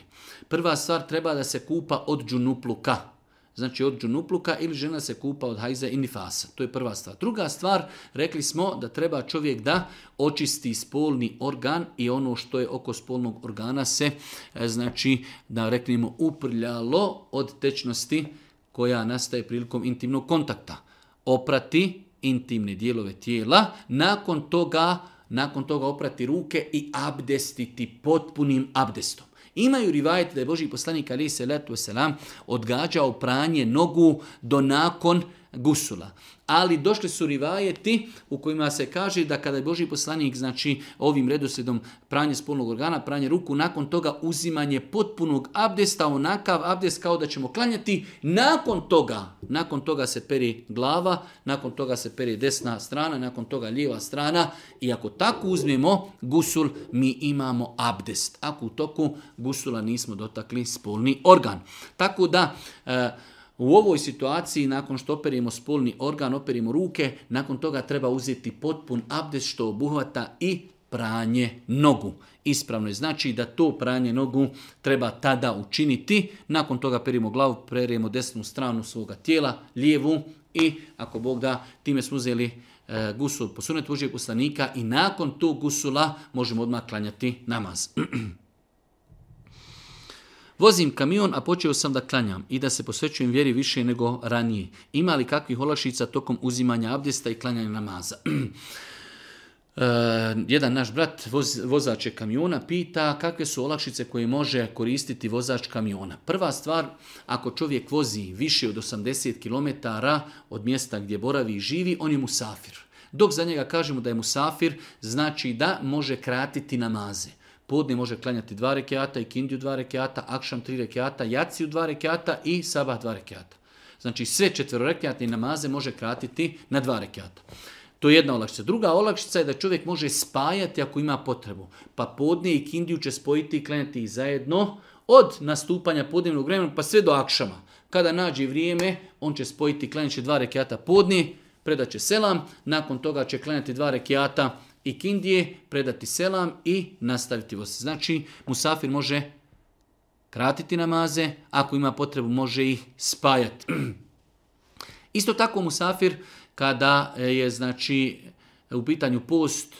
Prva stvar treba da se kupa od džunupluka znači od džunupluka ili žena se kupa od hajza i nifasa. To je prva stvar. Druga stvar, rekli smo da treba čovjek da očisti spolni organ i ono što je oko spolnog organa se, e, znači da reklimo, uprljalo od tečnosti koja nastaje prilikom intimnog kontakta. Oprati intimne dijelove tijela, nakon toga nakon toga oprati ruke i abdestiti potpunim abdestom. Imaju rivajte da je Boži poslanik Ali Seletu selam odgađao pranje nogu do nakon gusula. Ali došli su rivajeti u kojima se kaže da kada je Boži poslanik, znači ovim redoslijedom pranje spolnog organa, pranje ruku, nakon toga uzimanje potpunog abdesta, onakav abdest kao da ćemo klanjati, nakon toga, nakon toga se peri glava, nakon toga se peri desna strana, nakon toga lijeva strana i ako tako uzmemo gusul, mi imamo abdest. Ako u toku gusula nismo dotakli spolni organ. Tako da, e, u ovoj situaciji, nakon što operimo spolni organ, operimo ruke, nakon toga treba uzeti potpun abdest što obuhvata i pranje nogu. Ispravno je znači da to pranje nogu treba tada učiniti. Nakon toga perimo glavu, prerijemo desnu stranu svoga tijela, lijevu i ako Bog da, time smo uzeli e, gusul posunet i nakon tog gusula možemo odmah klanjati namaz. Vozim kamion, a počeo sam da klanjam i da se posvećujem vjeri više nego ranije. Ima li kakvih olakšica tokom uzimanja abdjesta i klanjanja namaza? E, jedan naš brat, voz, vozač je kamiona, pita kakve su olakšice koje može koristiti vozač kamiona. Prva stvar, ako čovjek vozi više od 80 km od mjesta gdje boravi i živi, on je musafir. Dok za njega kažemo da je musafir, znači da može kratiti namaze podne može klanjati dva rekiata, ikindiju dva rekiata, akšam tri rekiata, jaciju dva rekiata i sabah dva rekiata. Znači sve četvrorekiatne namaze može kratiti na dva rekiata. To je jedna olakšica. Druga olakšica je da čovjek može spajati ako ima potrebu. Pa podni i kindiju će spojiti i klanjati i zajedno od nastupanja podnevnog vremena pa sve do akšama. Kada nađe vrijeme, on će spojiti, klanjati dva rekiata podni, predat će selam, nakon toga će klanjati dva rekiata i kindije, predati selam i nastaviti vas. Znači, musafir može kratiti namaze, ako ima potrebu može ih spajati. Isto tako musafir kada je znači u pitanju post,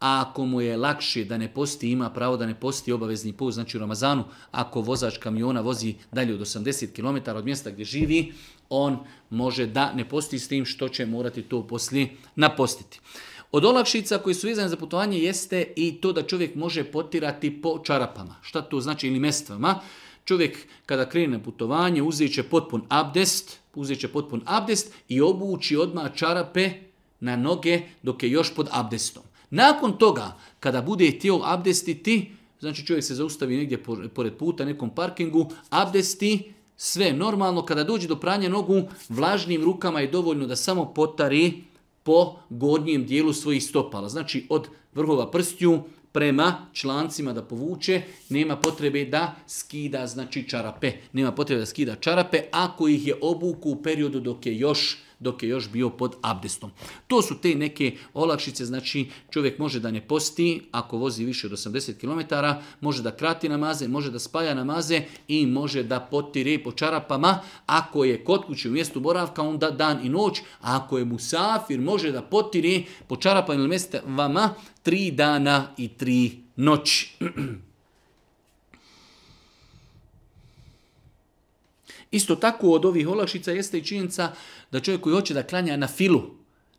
a ako mu je lakše da ne posti, ima pravo da ne posti obavezni post, znači u Ramazanu, ako vozač kamiona vozi dalje od 80 km od mjesta gdje živi, on može da ne posti s tim što će morati to poslije napostiti. Od olakšica koji su vezane za putovanje jeste i to da čovjek može potirati po čarapama. Šta to znači ili mestvama? Čovjek kada krene na putovanje uzet će potpun abdest, uzet će potpun abdest i obući odmah čarape na noge dok je još pod abdestom. Nakon toga, kada bude htio abdestiti, znači čovjek se zaustavi negdje pored puta, nekom parkingu, abdesti, sve normalno, kada dođe do pranja nogu, vlažnim rukama je dovoljno da samo potari po gornjem dijelu svojih stopala. Znači od vrhova prstju prema člancima da povuče, nema potrebe da skida znači čarape. Nema potrebe da skida čarape ako ih je obuku u periodu dok je još dok je još bio pod abdestom. To su te neke olakšice, znači čovjek može da ne posti ako vozi više od 80 km, može da krati namaze, može da spaja namaze i može da potire po čarapama. Ako je kod kuće u mjestu boravka, onda dan i noć. A ako je musafir, može da potire po čarapama ili vama tri dana i tri noći. Isto tako od ovih olakšica jeste i činjenica da čovjek koji hoće da klanja na filu,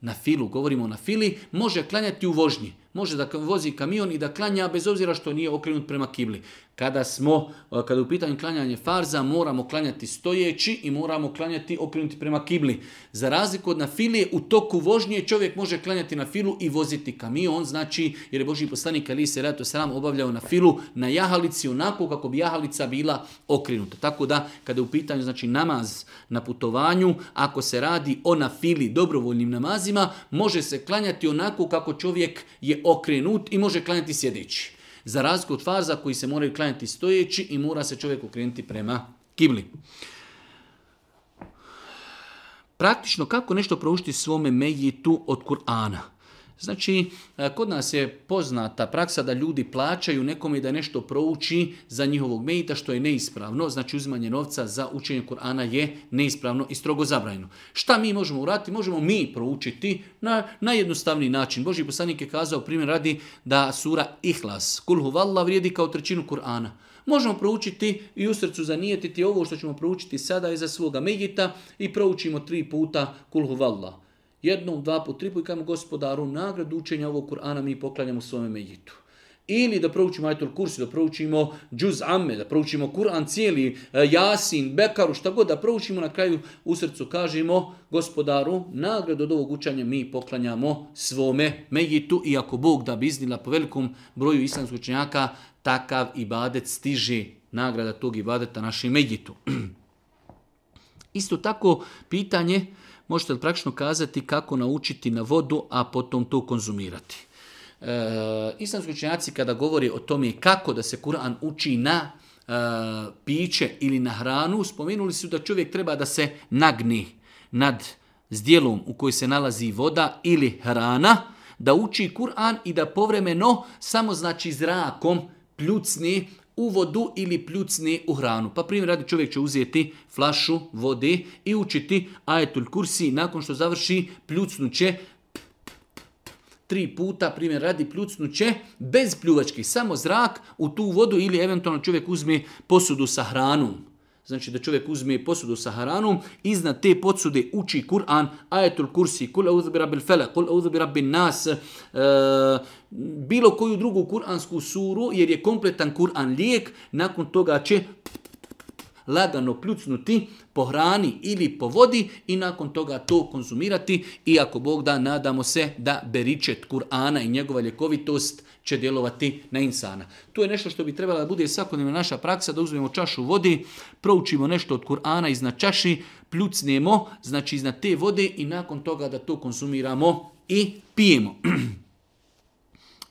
na filu, govorimo na fili, može klanjati u vožnji. Može da vozi kamion i da klanja bez obzira što nije okrenut prema kibli. Kada smo, e, kada u pitanju klanjanje farza, moramo klanjati stojeći i moramo klanjati okrenuti prema kibli. Za razliku od na filije, u toku vožnje čovjek može klanjati na filu i voziti kamion, znači, jer je Boži poslanik Ali se rato sram obavljao na filu, na jahalici, onako kako bi jahalica bila okrenuta. Tako da, kada je u pitanju, znači, namaz na putovanju, ako se radi o na fili dobrovoljnim namazima, može se klanjati onako kako čovjek je okrenut i može klanjati sjedeći za razliku od farza koji se moraju klanjati stojeći i mora se čovjek okrenuti prema kibli. Praktično, kako nešto proučiti svome tu od Kur'ana? Znači, e, kod nas je poznata praksa da ljudi plaćaju nekome da nešto prouči za njihovog mejita što je neispravno. Znači, uzimanje novca za učenje Kur'ana je neispravno i strogo zabrajno. Šta mi možemo uraditi? Možemo mi proučiti na najjednostavniji način. Boži poslanik je kazao, primjer radi, da sura Ihlas, kulhu valla vrijedi kao trećinu Kur'ana. Možemo proučiti i u srcu zanijetiti ovo što ćemo proučiti sada za svoga mejita i proučimo tri puta kulhu jednom, dva po tri kajmo gospodaru nagradu učenja ovog Kur'ana mi poklanjamo svome mejitu. Ili da proučimo ajtul kursi, da proučimo džuz amme, da proučimo Kur'an cijeli, e, jasin, bekaru, šta god, da proučimo na kraju u srcu kažemo gospodaru nagradu od ovog učenja mi poklanjamo svome i ako Bog da bi iznila po velikom broju islamskih učenjaka takav ibadet stiže nagrada tog ibadeta našem mejitu. Isto tako pitanje možete li praktično kazati kako naučiti na vodu, a potom to konzumirati. E, islamski učenjaci kada govori o tome kako da se Kur'an uči na e, piće ili na hranu, spomenuli su da čovjek treba da se nagni nad zdjelom u kojoj se nalazi voda ili hrana, da uči Kur'an i da povremeno samo znači zrakom pljucni u vodu ili pljucni u hranu. Pa primjer radi čovjek će uzeti flašu vode i učiti ajetul kursi nakon što završi pljucnuće tri puta, primjer radi, pljucnuće bez pljuvački, samo zrak u tu vodu ili eventualno čovjek uzme posudu sa hranom. Znači da čovjek uzme posudu sa haranom, iznad te posude uči Kur'an, ajetul kursi, kul auzubi rabbil fele, kul auzubi nas, e, bilo koju drugu kur'ansku suru, jer je kompletan Kur'an lijek, nakon toga će lagano pljucnuti po hrani ili po vodi i nakon toga to konzumirati i ako Bog da nadamo se da beričet Kur'ana i njegova ljekovitost će djelovati na insana. To je nešto što bi trebala da bude svakodnevna naša praksa, da uzmemo čašu vodi, proučimo nešto od Kur'ana iznad čaši, pljucnemo, znači iznad te vode i nakon toga da to konzumiramo i pijemo.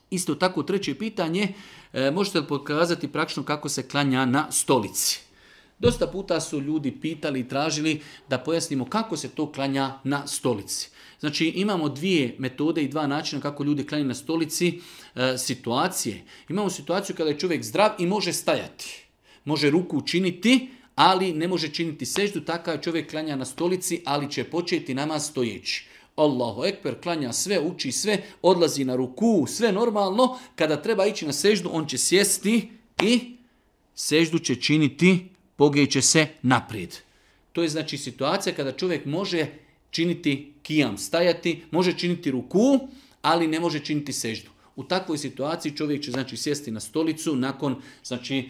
Isto tako treće pitanje, e, možete li pokazati praktično kako se klanja na stolici? Dosta puta su ljudi pitali i tražili da pojasnimo kako se to klanja na stolici. Znači imamo dvije metode i dva načina kako ljudi klanjaju na stolici e, situacije. Imamo situaciju kada je čovjek zdrav i može stajati. Može ruku učiniti, ali ne može činiti seždu, takav čovjek klanja na stolici, ali će početi nama stojeći. Allahu ekber, klanja sve, uči sve, odlazi na ruku, sve normalno. Kada treba ići na seždu, on će sjesti i seždu će činiti pogeće se naprijed. To je znači situacija kada čovjek može činiti kijam, stajati, može činiti ruku, ali ne može činiti seždu. U takvoj situaciji čovjek će znači sjesti na stolicu nakon znači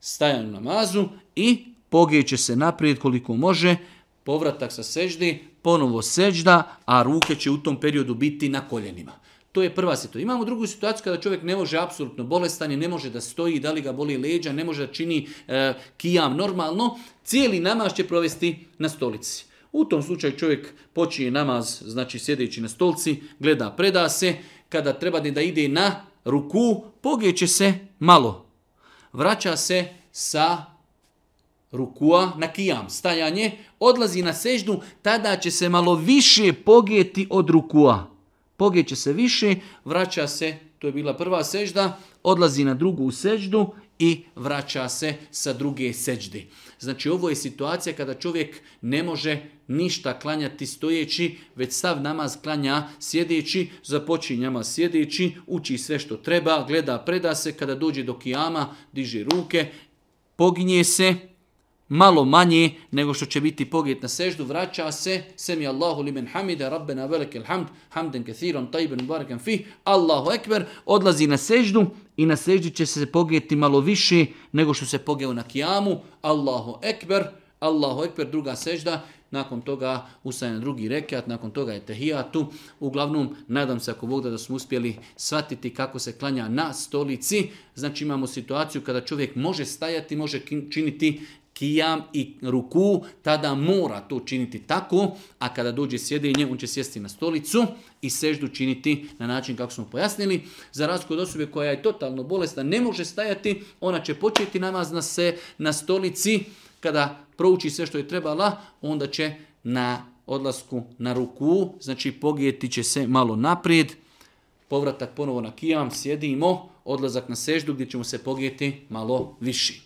stajanju namazu i pogeće se naprijed koliko može, povratak sa seždi, ponovo sežda, a ruke će u tom periodu biti na koljenima. To je prva situacija. Imamo drugu situaciju kada čovjek ne može apsolutno bolestan i ne može da stoji, da li ga boli leđa, ne može da čini e, kijam normalno. Cijeli namaz će provesti na stolici. U tom slučaju čovjek počinje namaz, znači sjedeći na stolci, gleda, preda se. Kada treba da ide na ruku, pogeće se malo. Vraća se sa rukua na kijam, stajanje, odlazi na seždu, tada će se malo više pogijeti od rukua. Pogjeće se više, vraća se, to je bila prva sežda, odlazi na drugu seždu i vraća se sa druge seđde. Znači ovo je situacija kada čovjek ne može ništa klanjati stojeći, već sav namaz klanja sjedeći, započinje namaz sjedeći, uči sve što treba, gleda, preda se, kada dođe do kijama, diže ruke, poginje se, malo manje nego što će biti pogled na seždu, vraća se semi Allahu limen hamida, rabbena velekel hamd, hamden kathiron, tajben barakan fih, Allahu ekber, odlazi na seždu i na seždi će se pogijeti malo više nego što se pogeo na kijamu, Allahu ekber, Allahu ekber, druga sežda, nakon toga na drugi rekat, nakon toga je tehijatu. Uglavnom, nadam se ako Bog da, da smo uspjeli shvatiti kako se klanja na stolici. Znači imamo situaciju kada čovjek može stajati, može činiti kijam i ruku, tada mora to činiti tako, a kada dođe sjedenje, on će sjesti na stolicu i seždu činiti na način kako smo pojasnili. Za razliku od osobe koja je totalno bolesna, ne može stajati, ona će početi namaz na se na stolici, kada prouči sve što je trebala, onda će na odlasku na ruku, znači pogijeti će se malo naprijed, povratak ponovo na kijam, sjedimo, odlazak na seždu gdje ćemo se pogijeti malo viši.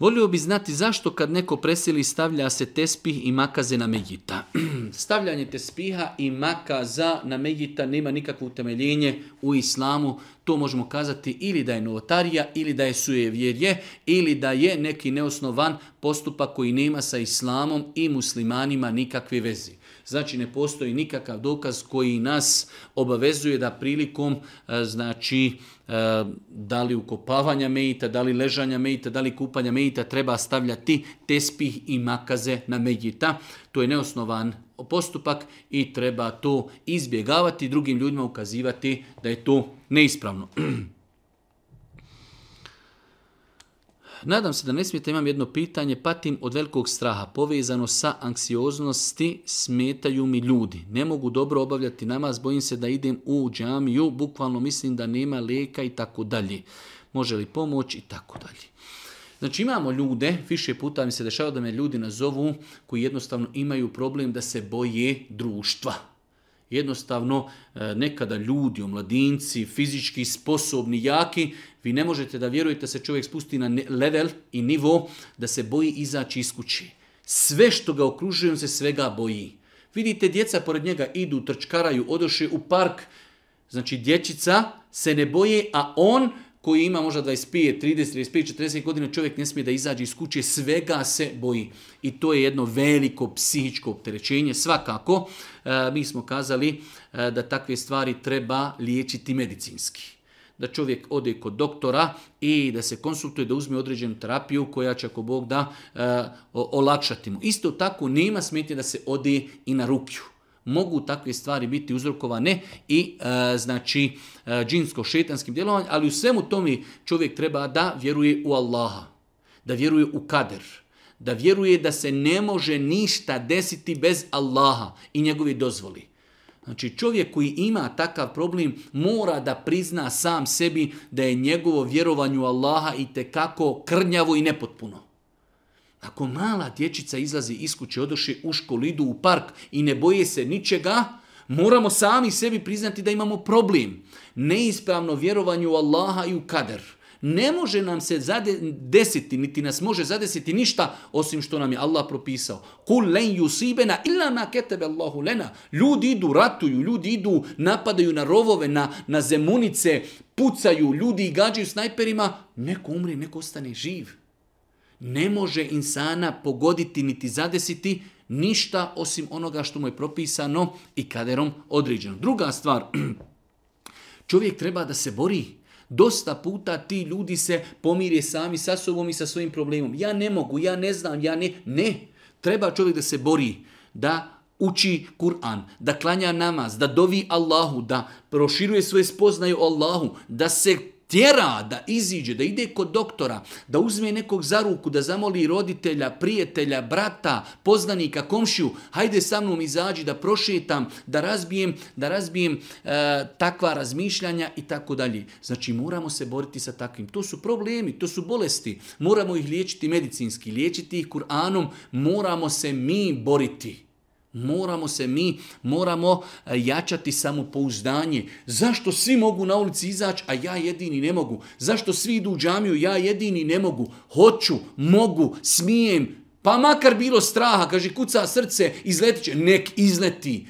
Volio bi znati zašto kad neko presili stavlja se tespih i makaze na Megita. Stavljanje tespiha i makaza na Megita nema nikakvo utemeljenje u islamu. To možemo kazati ili da je novotarija, ili da je sujevjerje, ili da je neki neosnovan postupak koji nema sa islamom i muslimanima nikakve veze. Znači ne postoji nikakav dokaz koji nas obavezuje da prilikom e, znači e, da li ukopavanja mejita, da li ležanja mejita, da li kupanja mejita treba stavljati tespih i makaze na mejita. To je neosnovan postupak i treba to izbjegavati drugim ljudima ukazivati da je to neispravno. Nadam se da ne smijete, imam jedno pitanje, patim od velikog straha, povezano sa anksioznosti, smetaju mi ljudi. Ne mogu dobro obavljati namaz, bojim se da idem u džamiju, bukvalno mislim da nema leka i tako dalje. Može li pomoć i tako dalje. Znači imamo ljude, više puta mi se dešava da me ljudi nazovu koji jednostavno imaju problem da se boje društva. Jednostavno, e, nekada ljudi, omladinci, fizički sposobni, jaki, vi ne možete da vjerujete da se čovjek spusti na level i nivo da se boji izaći iz kuće. Sve što ga okružuje, on se svega boji. Vidite, djeca pored njega idu, trčkaraju, odoše u park. Znači, dječica se ne boje, a on koji ima možda 25, 30, 35, 40 godina, čovjek ne smije da izađe iz kuće, svega se boji. I to je jedno veliko psihičko opterećenje. Svakako, e, mi smo kazali e, da takve stvari treba liječiti medicinski da čovjek ode kod doktora i da se konsultuje, da uzme određenu terapiju koja će ako Bog da e, olakšati mu. Isto tako nema smetnje da se ode i na rukju mogu takve stvari biti uzrokovane i e, znači e, džinsko šetanskim djelovanjem, ali u svemu tome čovjek treba da vjeruje u Allaha, da vjeruje u kader, da vjeruje da se ne može ništa desiti bez Allaha i njegove dozvoli. Znači čovjek koji ima takav problem mora da prizna sam sebi da je njegovo vjerovanju Allaha i kako krnjavo i nepotpuno. Ako mala dječica izlazi iz kuće, odoše u školu, idu u park i ne boje se ničega, moramo sami sebi priznati da imamo problem. Neispravno vjerovanje u Allaha i u kader. Ne može nam se desiti, niti nas može zadesiti ništa osim što nam je Allah propisao. Kul len yusibena ma ketebe Allahu lena. Ljudi idu, ratuju, ljudi idu, napadaju na rovove, na, na zemunice, pucaju, ljudi i gađaju snajperima. Neko umri, neko ostane živ ne može insana pogoditi niti zadesiti ništa osim onoga što mu je propisano i kaderom određeno. Druga stvar, čovjek treba da se bori. Dosta puta ti ljudi se pomire sami sa sobom i sa svojim problemom. Ja ne mogu, ja ne znam, ja ne. Ne, treba čovjek da se bori, da uči Kur'an, da klanja namaz, da dovi Allahu, da proširuje svoje spoznaje o Allahu, da se tjera da iziđe, da ide kod doktora, da uzme nekog za ruku, da zamoli roditelja, prijatelja, brata, poznanika, komšiju, hajde sa mnom izađi da prošetam, da razbijem, da razbijem e, takva razmišljanja i tako dalje. Znači moramo se boriti sa takvim. To su problemi, to su bolesti. Moramo ih liječiti medicinski, liječiti ih Kur'anom, moramo se mi boriti. Moramo se mi, moramo e, jačati samopouzdanje. Zašto svi mogu na ulici izaći, a ja jedini ne mogu? Zašto svi idu u džamiju, ja jedini ne mogu? Hoću, mogu, smijem, pa makar bilo straha, kaže kuca srce, izletit će, nek izleti.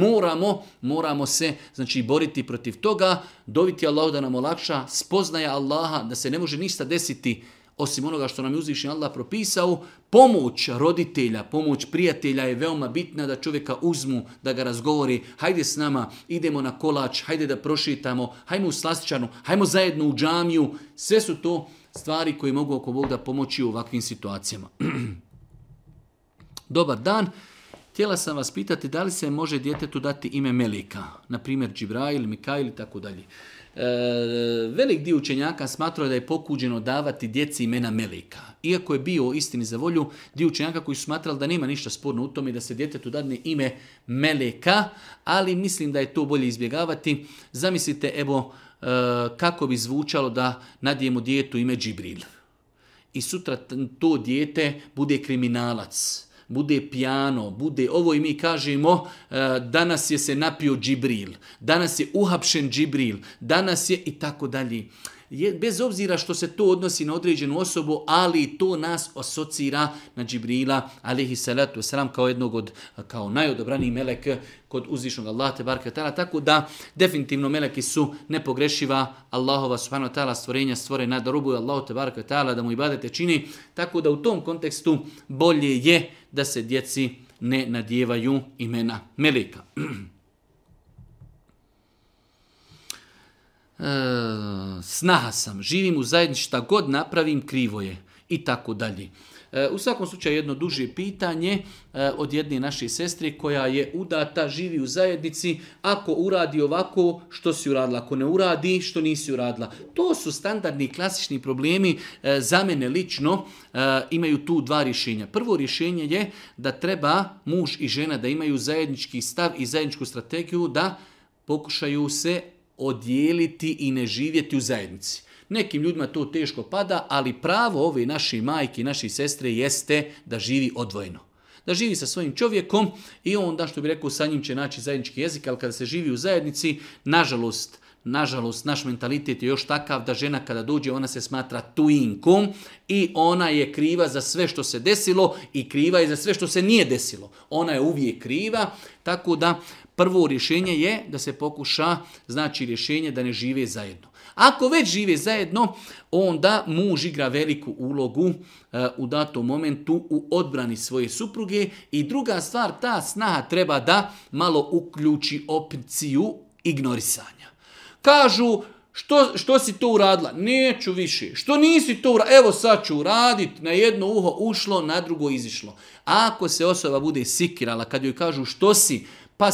Moramo, moramo se znači, boriti protiv toga, dobiti Allah da nam olakša, spoznaja Allaha da se ne može ništa desiti osim onoga što nam je uzvišen Allah propisao, pomoć roditelja, pomoć prijatelja je veoma bitna da čovjeka uzmu, da ga razgovori, hajde s nama, idemo na kolač, hajde da prošitamo, hajmo u slastičanu, hajmo zajedno u džamiju. Sve su to stvari koje mogu oko Boga pomoći u ovakvim situacijama. Dobar dan. Htjela sam vas pitati da li se može djetetu dati ime Melika, na primjer Džibrail, Mikail i tako dalje. E, velik dio učenjaka smatrao da je pokuđeno davati djeci imena Melika. Iako je bio istini za volju, dio učenjaka koji su smatrali da nema ništa sporno u tome da se djetetu dadne ime Meleka, ali mislim da je to bolje izbjegavati. Zamislite, evo, e, kako bi zvučalo da nadijemo djetu ime Džibril. I sutra to dijete bude kriminalac bude pijano, bude ovo i mi kažemo e, danas je se napio Džibril, danas je uhapšen Džibril, danas je i tako dalje je, bez obzira što se to odnosi na određenu osobu, ali to nas asocira na Džibrila, alihi salatu wasalam, kao jednog od, kao najodobraniji melek kod uzvišnog Allaha te barke tako da definitivno meleki su nepogrešiva Allahova subhanahu ta'ala stvorenja stvore na rubu Allahu te barke da mu ibadete čini, tako da u tom kontekstu bolje je da se djeci ne nadjevaju imena meleka. E, snaha sam, živim u zajednici, šta god napravim, krivo je i tako dalje. E, u svakom slučaju jedno duže pitanje e, od jedne naše sestre koja je udata, živi u zajednici, ako uradi ovako, što si uradila, ako ne uradi, što nisi uradila. To su standardni klasični problemi za mene lično, imaju tu dva rješenja. Prvo rješenje je da treba muž i žena da imaju zajednički stav i zajedničku strategiju da pokušaju se odijeliti i ne živjeti u zajednici. Nekim ljudima to teško pada, ali pravo ove naše majke i naše sestre jeste da živi odvojeno. Da živi sa svojim čovjekom i onda, što bi rekao, sa njim će naći zajednički jezik, ali kada se živi u zajednici, nažalost, Nažalost, naš mentalitet je još takav da žena kada dođe, ona se smatra tuinkom i ona je kriva za sve što se desilo i kriva je za sve što se nije desilo. Ona je uvijek kriva, tako da prvo rješenje je da se pokuša, znači rješenje da ne žive zajedno. Ako već žive zajedno, onda muž igra veliku ulogu eh, u datom momentu u odbrani svoje supruge. I druga stvar, ta snaha treba da malo uključi opciju ignorisanja. Kažu, što, što si to uradila? Neću više. Što nisi to uradila? Evo sad ću uradit. Na jedno uho ušlo, na drugo izišlo. Ako se osoba bude sikirala, kad joj kažu što si, pa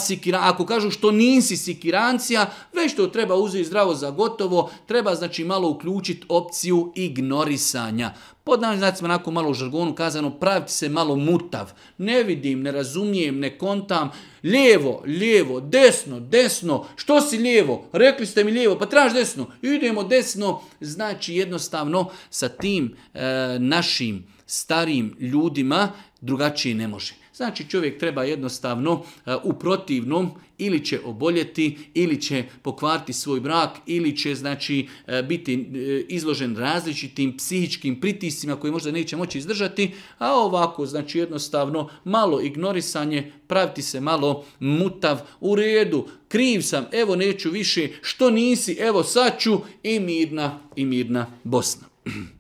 ako kažu što nisi sikirancija, već to treba uzeti zdravo za gotovo, treba znači malo uključiti opciju ignorisanja. Pod nam znači onako malo u žargonu kazano, praviti se malo mutav, ne vidim, ne razumijem, ne kontam, lijevo, lijevo, desno, desno, što si lijevo, rekli ste mi lijevo, pa traži desno, idemo desno, znači jednostavno sa tim e, našim starim ljudima drugačije ne može. Znači čovjek treba jednostavno e, u protivnom ili će oboljeti, ili će pokvariti svoj brak, ili će znači e, biti e, izložen različitim psihičkim pritiscima koji možda neće moći izdržati, a ovako znači jednostavno malo ignorisanje, praviti se malo mutav u redu, kriv sam, evo neću više, što nisi, evo sad ću i mirna, i mirna Bosna.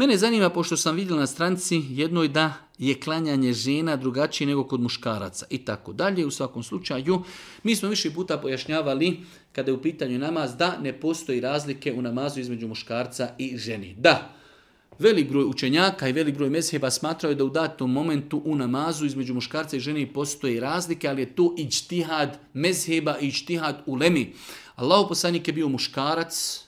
Mene zanima, pošto sam vidjela na stranci jednoj da je klanjanje žena drugačije nego kod muškaraca i tako dalje. U svakom slučaju, mi smo više puta pojašnjavali kada je u pitanju namaz da ne postoji razlike u namazu između muškarca i ženi. Da, velik broj učenjaka i velik broj mesheba smatraju da u datom momentu u namazu između muškarca i žene postoji razlike, ali je to čtihad mezheba i u ulemi. Allahu poslanik je bio muškarac,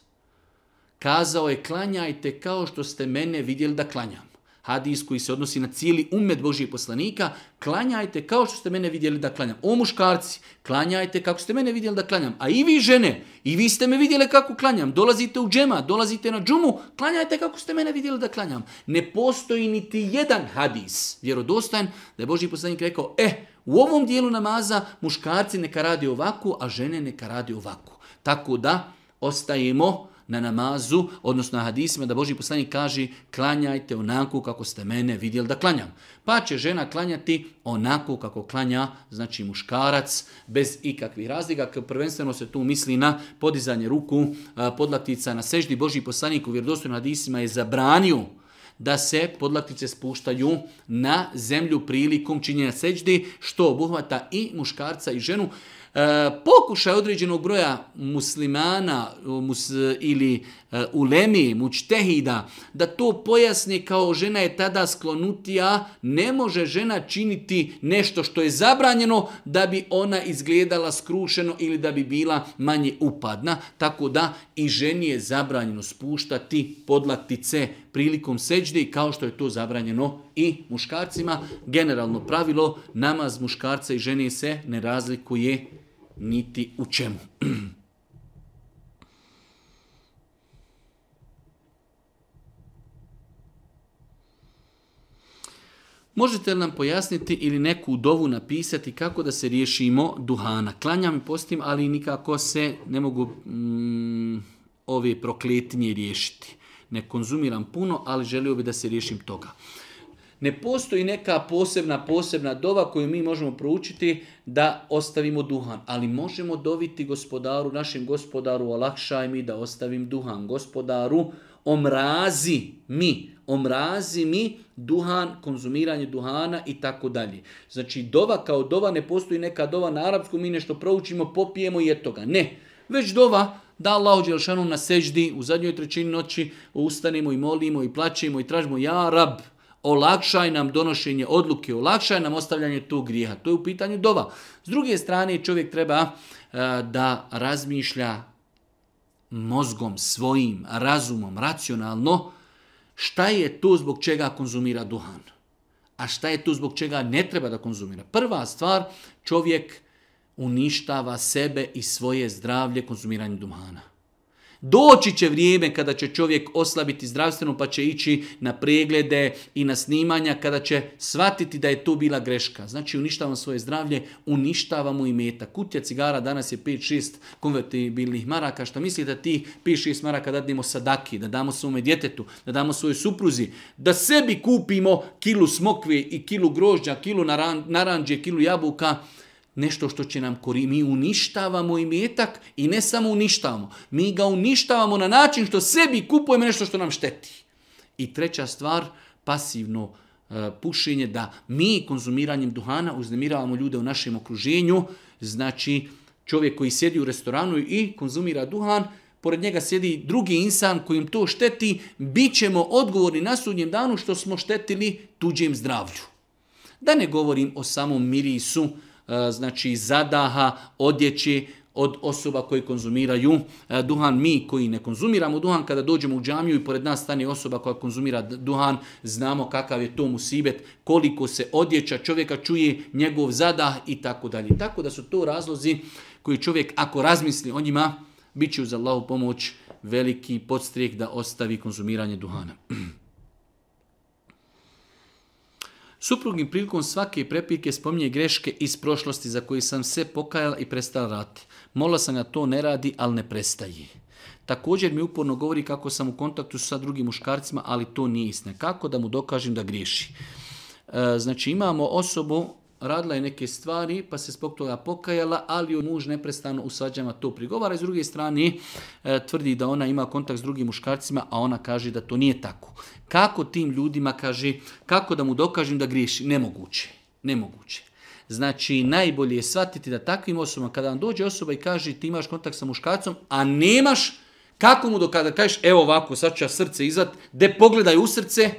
Kazao je klanjajte kao što ste mene vidjeli da klanjam. Hadis koji se odnosi na cijeli umet Božjih poslanika, klanjajte kao što ste mene vidjeli da klanjam. O muškarci, klanjajte kako ste mene vidjeli da klanjam. A i vi žene, i vi ste me vidjeli kako klanjam. Dolazite u džema, dolazite na džumu, klanjajte kako ste mene vidjeli da klanjam. Ne postoji niti jedan hadis vjerodostojan da je Božji poslanik rekao, e, eh, u ovom dijelu namaza muškarci neka radi ovako, a žene neka radi ovako. Tako da ostajemo na namazu, odnosno na hadisima, da Boži poslanik kaže klanjajte onako kako ste mene vidjeli da klanjam. Pa će žena klanjati onako kako klanja, znači muškarac, bez ikakvih razlika. Prvenstveno se tu misli na podizanje ruku, podlaktica na seždi. Boži poslanik u na hadisima je zabranio da se podlaktice spuštaju na zemlju prilikom činjenja seđdi, što obuhvata i muškarca i ženu. E, pokušaj određenog broja muslimana mus, ili e, ulemi, mučtehida, da to pojasni kao žena je tada sklonutija, ne može žena činiti nešto što je zabranjeno da bi ona izgledala skrušeno ili da bi bila manje upadna, tako da i ženi je zabranjeno spuštati podlatice prilikom seđde kao što je to zabranjeno i muškarcima. Generalno pravilo namaz muškarca i žene se ne razlikuje niti u čemu.
Možete li nam pojasniti ili neku dovu napisati kako da se riješimo duhana? Klanjam i postim, ali nikako se ne mogu mm, ove prokletinje riješiti. Ne konzumiram puno, ali želio bi da se riješim toga.
Ne postoji neka posebna, posebna dova koju mi možemo proučiti da ostavimo duhan. Ali možemo doviti gospodaru, našem gospodaru, olakšaj mi da ostavim duhan. Gospodaru, omrazi mi, omrazi mi duhan, konzumiranje duhana i tako dalje. Znači dova kao dova ne postoji neka dova na arapsku, mi nešto proučimo, popijemo i je Ne, već dova da Allah u na seždi, u zadnjoj trećini noći ustanemo i molimo i plaćemo i tražimo ja rab, olakšaj nam donošenje odluke, olakšaj nam ostavljanje tog grijeha. To je u pitanju dova. S druge strane, čovjek treba e, da razmišlja mozgom svojim, razumom, racionalno, šta je to zbog čega konzumira duhan. A šta je to zbog čega ne treba da konzumira? Prva stvar, čovjek uništava sebe i svoje zdravlje konzumiranjem duhana. Doći će vrijeme kada će čovjek oslabiti zdravstveno pa će ići na preglede i na snimanja kada će shvatiti da je to bila greška. Znači uništavamo svoje zdravlje, uništavamo i meta. Kutija cigara danas je 5-6 konvertibilnih maraka. Što mislite da ti 5-6 maraka dadnemo sadaki, da damo svome djetetu, da damo svojoj supruzi, da sebi kupimo kilu smokve i kilu grožđa, kilu naranđe, kilu jabuka, nešto što će nam koristiti. Mi uništavamo i metak i ne samo uništavamo, mi ga uništavamo na način što sebi kupujemo nešto što nam šteti. I treća stvar, pasivno e, pušenje, da mi konzumiranjem duhana uznemiravamo ljude u našem okruženju, znači čovjek koji sjedi u restoranu i konzumira duhan, pored njega sjedi drugi insan kojim to šteti, bit ćemo odgovorni na sudnjem danu što smo štetili tuđem zdravlju. Da ne govorim o samom mirisu, E, znači zadaha, odjeći, od osoba koji konzumiraju e, duhan. Mi koji ne konzumiramo duhan, kada dođemo u džamiju i pored nas stane osoba koja konzumira duhan, znamo kakav je to musibet, koliko se odjeća čovjeka čuje, njegov zadah i tako dalje. Tako da su to razlozi koji čovjek ako razmisli o njima, bit će uz Allahu pomoć veliki podstrijek da ostavi konzumiranje duhana.
Suprugim prilikom svake prepirke spominje greške iz prošlosti za koje sam se pokajala i prestala rati. Mola sam da to ne radi, ali ne prestaje. Također mi uporno govori kako sam u kontaktu sa drugim muškarcima, ali to nije istina. Kako da mu dokažem da griješi?
E, znači imamo osobu, radila je neke stvari, pa se zbog toga pokajala, ali joj muž neprestano u svađama to prigovara. S druge strane, e, tvrdi da ona ima kontakt s drugim muškarcima, a ona kaže da to nije tako. Kako tim ljudima, kaže, kako da mu dokažem da griješi? Nemoguće. Nemoguće. Znači, najbolje je shvatiti da takvim osobama, kada vam dođe osoba i kaže ti imaš kontakt sa muškacom, a nemaš, kako mu dokada kažeš, evo ovako, sad ću ja srce izvat, de pogledaj u srce,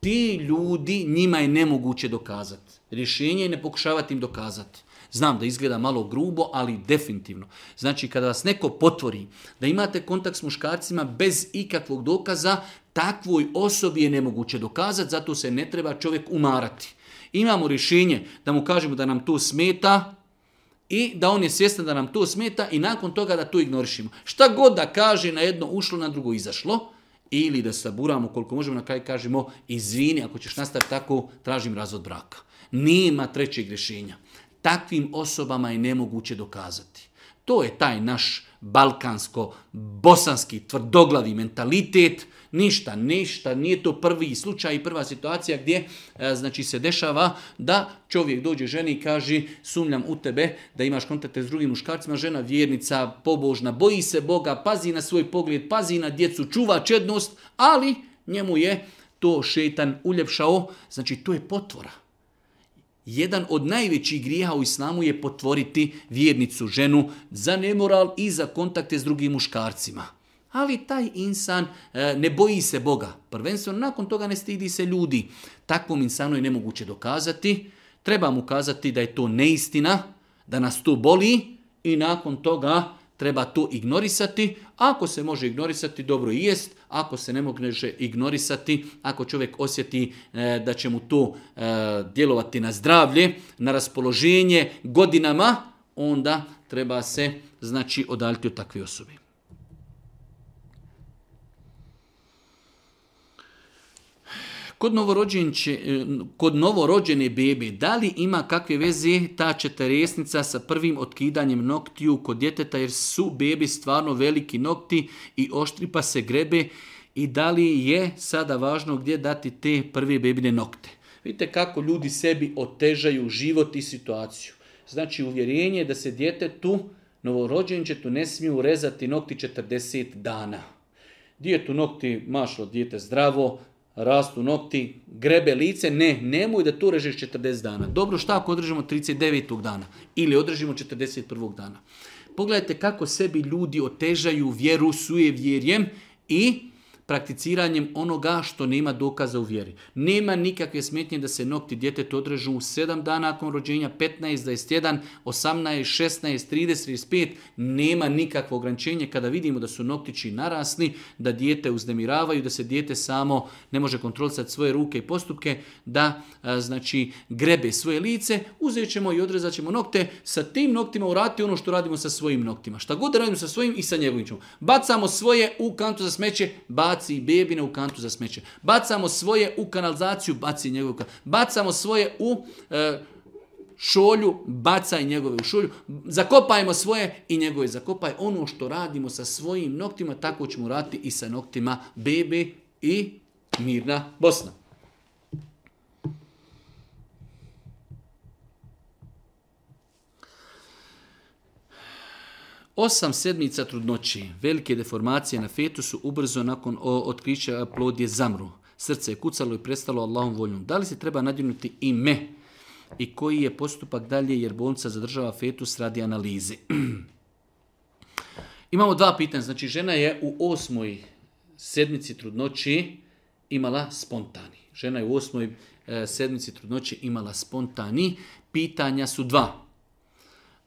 ti ljudi, njima je nemoguće dokazati. Rješenje je ne pokušavati im dokazati. Znam da izgleda malo grubo, ali definitivno. Znači, kada vas neko potvori da imate kontakt s muškarcima bez ikakvog dokaza, takvoj osobi je nemoguće dokazati, zato se ne treba čovjek umarati. Imamo rješenje da mu kažemo da nam to smeta, i da on je svjestan da nam to smeta i nakon toga da to ignorišimo. Šta god da kaže, na jedno ušlo, na drugo izašlo, ili da saburamo koliko možemo, na kraju kažemo izvini, ako ćeš nastaviti tako, tražim razvod braka. Nema trećeg rješenja takvim osobama je nemoguće dokazati. To je taj naš balkansko-bosanski tvrdoglavi mentalitet, ništa, ništa, nije to prvi slučaj i prva situacija gdje e, znači se dešava da čovjek dođe ženi i kaže sumljam u tebe da imaš kontakte s drugim muškarcima, žena vjernica, pobožna, boji se Boga, pazi na svoj pogled, pazi na djecu, čuva čednost, ali njemu je to šetan uljepšao, znači to je potvora. Jedan od najvećih grijeha u islamu je potvoriti vjernicu ženu za nemoral i za kontakte s drugim muškarcima. Ali taj insan e, ne boji se Boga. Prvenstveno nakon toga ne stidi se ljudi. Takvom insanu je nemoguće dokazati. Treba mu kazati da je to neistina, da nas to boli i nakon toga treba to ignorisati. Ako se može ignorisati, dobro i jest. Ako se ne može ignorisati, ako čovjek osjeti e, da će mu to e, djelovati na zdravlje, na raspoloženje godinama, onda treba se znači odaljiti od takve osobe.
Kod, e, kod novorođene bebe, da li ima kakve veze ta četiresnica sa prvim otkidanjem noktiju kod djeteta, jer su bebi stvarno veliki nokti i oštri pa se grebe i da li je sada važno gdje dati te prve bebine nokte.
Vidite kako ljudi sebi otežaju život i situaciju. Znači uvjerenje da se djetetu, novorođenčetu ne smiju rezati nokti 40 dana. Dijetu nokti mašlo dijete zdravo, rastu nokti, grebe lice, ne, nemoj da tu režeš 40 dana. Dobro, šta ako održimo 39. dana ili održimo 41. dana? Pogledajte kako sebi ljudi otežaju vjeru, suje vjerjem i prakticiranjem onoga što nema dokaza u vjeri. Nema nikakve smetnje da se nokti djetetu odrežu u 7 dana nakon rođenja, 15, 21, 18, 16, 30, 35. Nema nikakvo ograničenje kada vidimo da su noktići narasni, da dijete uznemiravaju, da se dijete samo ne može kontrolisati svoje ruke i postupke, da znači grebe svoje lice, uzet ćemo i odrezat ćemo nokte, sa tim noktima urati ono što radimo sa svojim noktima. Šta god radimo sa svojim i sa njegovim ćemo. Bacamo svoje u kantu za smeće, bacamo baci bebine u kantu za smeće. Bacamo svoje u kanalizaciju, baci kanalizaciju. Bacamo svoje u e, šolju, bacaj njegove u šolju. Zakopajmo svoje i njegove zakopaj. Ono što radimo sa svojim noktima, tako ćemo raditi i sa noktima bebe i mirna Bosna.
Osam sedmica trudnoći, velike deformacije na fetusu, ubrzo nakon otkrića plod je zamru. Srce je kucalo i prestalo Allahom voljom. Da li se treba nadjenuti i me? I koji je postupak dalje jer bolnica zadržava fetus radi analize?
Imamo dva pitanja. Znači, žena je u osmoj sedmici trudnoći imala spontani. Žena je u osmoj e, sedmici trudnoći imala spontani. Pitanja su dva.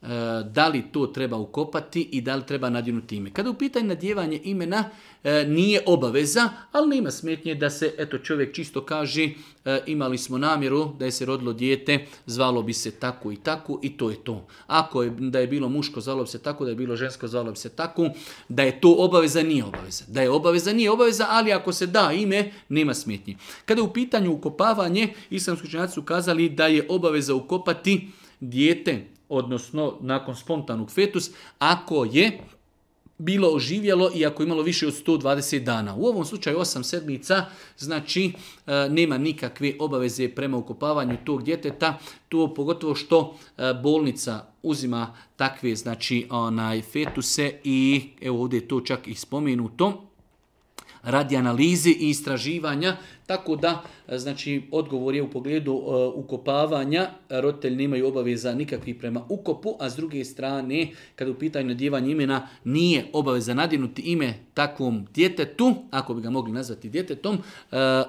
Eh, da li to treba ukopati i da li treba nadjenuti ime. Kada u pitanju nadjevanje imena eh, nije obaveza, ali nema smetnje da se eto čovjek čisto kaže eh, imali smo namjeru da je se rodilo dijete, zvalo bi se tako i tako i to je to. Ako je, da je bilo muško, zvalo bi se tako, da je bilo žensko, zvalo bi se tako, da je to obaveza, nije obaveza. Da je obaveza, nije obaveza, ali ako se da ime, nema smetnje. Kada je u pitanju ukopavanje, islamski učenjaci su kazali da je obaveza ukopati dijete odnosno nakon spontanog fetus, ako je bilo oživjelo i ako je imalo više od 120 dana. U ovom slučaju 8 sedmica, znači e, nema nikakve obaveze prema ukopavanju tog djeteta, to pogotovo što e, bolnica uzima takve znači onaj fetuse i evo ovdje je to čak i spomenuto radi analize i istraživanja, tako da e, znači odgovor je u pogledu uh, ukopavanja, roditelji nemaju obaveza nikakvih prema ukopu, a s druge strane kada u pitanju nadjevanja imena nije obaveza nadjenuti ime takvom djetetu, ako bi ga mogli nazvati djetetom, e,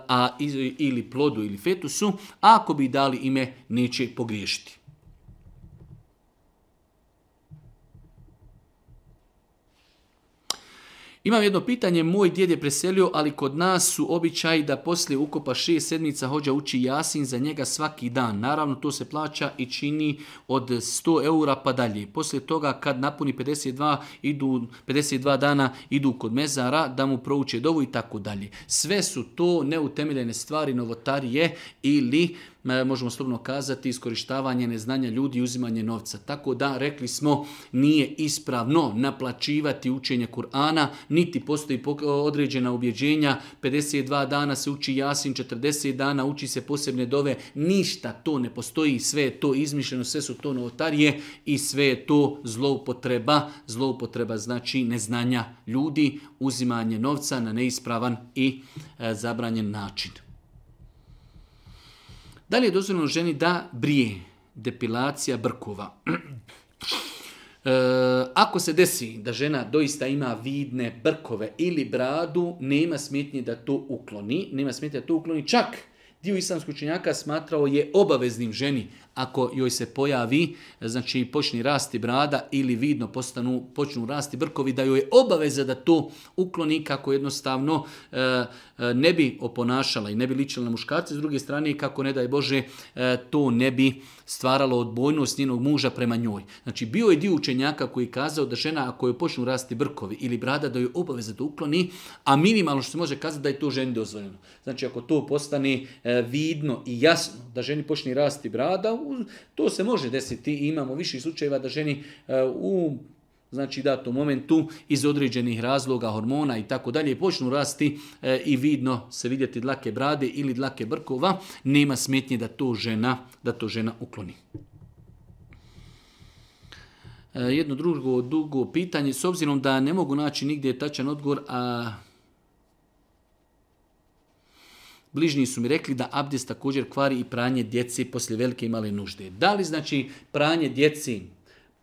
a ili plodu ili fetusu, ako bi dali ime neće pogriješiti.
Imam jedno pitanje, moj djed je preselio, ali kod nas su običaji da poslije ukopa šest sedmica hođa uči jasin za njega svaki dan. Naravno, to se plaća i čini od 100 eura pa dalje. Poslije toga, kad napuni 52, idu, 52 dana, idu kod mezara da mu prouče dovu i tako dalje. Sve su to neutemeljene stvari, novotarije ili možemo slobno kazati, iskorištavanje neznanja ljudi i uzimanje novca. Tako da, rekli smo, nije ispravno naplaćivati učenje Kur'ana, niti postoji određena ubjeđenja, 52 dana se uči jasin, 40 dana uči se posebne dove, ništa to ne postoji, sve je to izmišljeno, sve su to novotarije i sve je to zloupotreba, zloupotreba znači neznanja ljudi, uzimanje novca na neispravan i e, zabranjen način. Da li je dozvoljeno ženi da brije depilacija brkova?
E, ako se desi da žena doista ima vidne brkove ili bradu, nema smetnje da to ukloni, nema smetnje da to ukloni. Čak dio islamskoj činjaka smatrao je obaveznim ženi ako joj se pojavi, znači počni rasti brada ili vidno postanu, počnu rasti brkovi, da joj je obaveza da to ukloni kako jednostavno e, e, ne bi oponašala i ne bi ličila na muškarce, s druge strane kako ne daj Bože e, to ne bi stvaralo odbojnost njenog muža prema njoj. Znači, bio je dio učenjaka koji je kazao da žena ako joj počnu rasti brkovi ili brada da joj obaveza da ukloni, a minimalno što se može kazati da je to ženi dozvoljeno. Znači, ako to postane e, vidno i jasno da ženi počne rasti brada, to se može desiti. Imamo više slučajeva da ženi e, u znači da to momentu iz određenih razloga hormona i tako dalje počnu rasti e, i vidno se vidjeti dlake brade ili dlake brkova, nema smetnje da to žena, da to žena ukloni.
E, jedno drugo dugo pitanje, s obzirom da ne mogu naći nigdje tačan odgovor, a bližnji su mi rekli da abdest također kvari i pranje djeci poslije velike i male nužde. Da li znači pranje djeci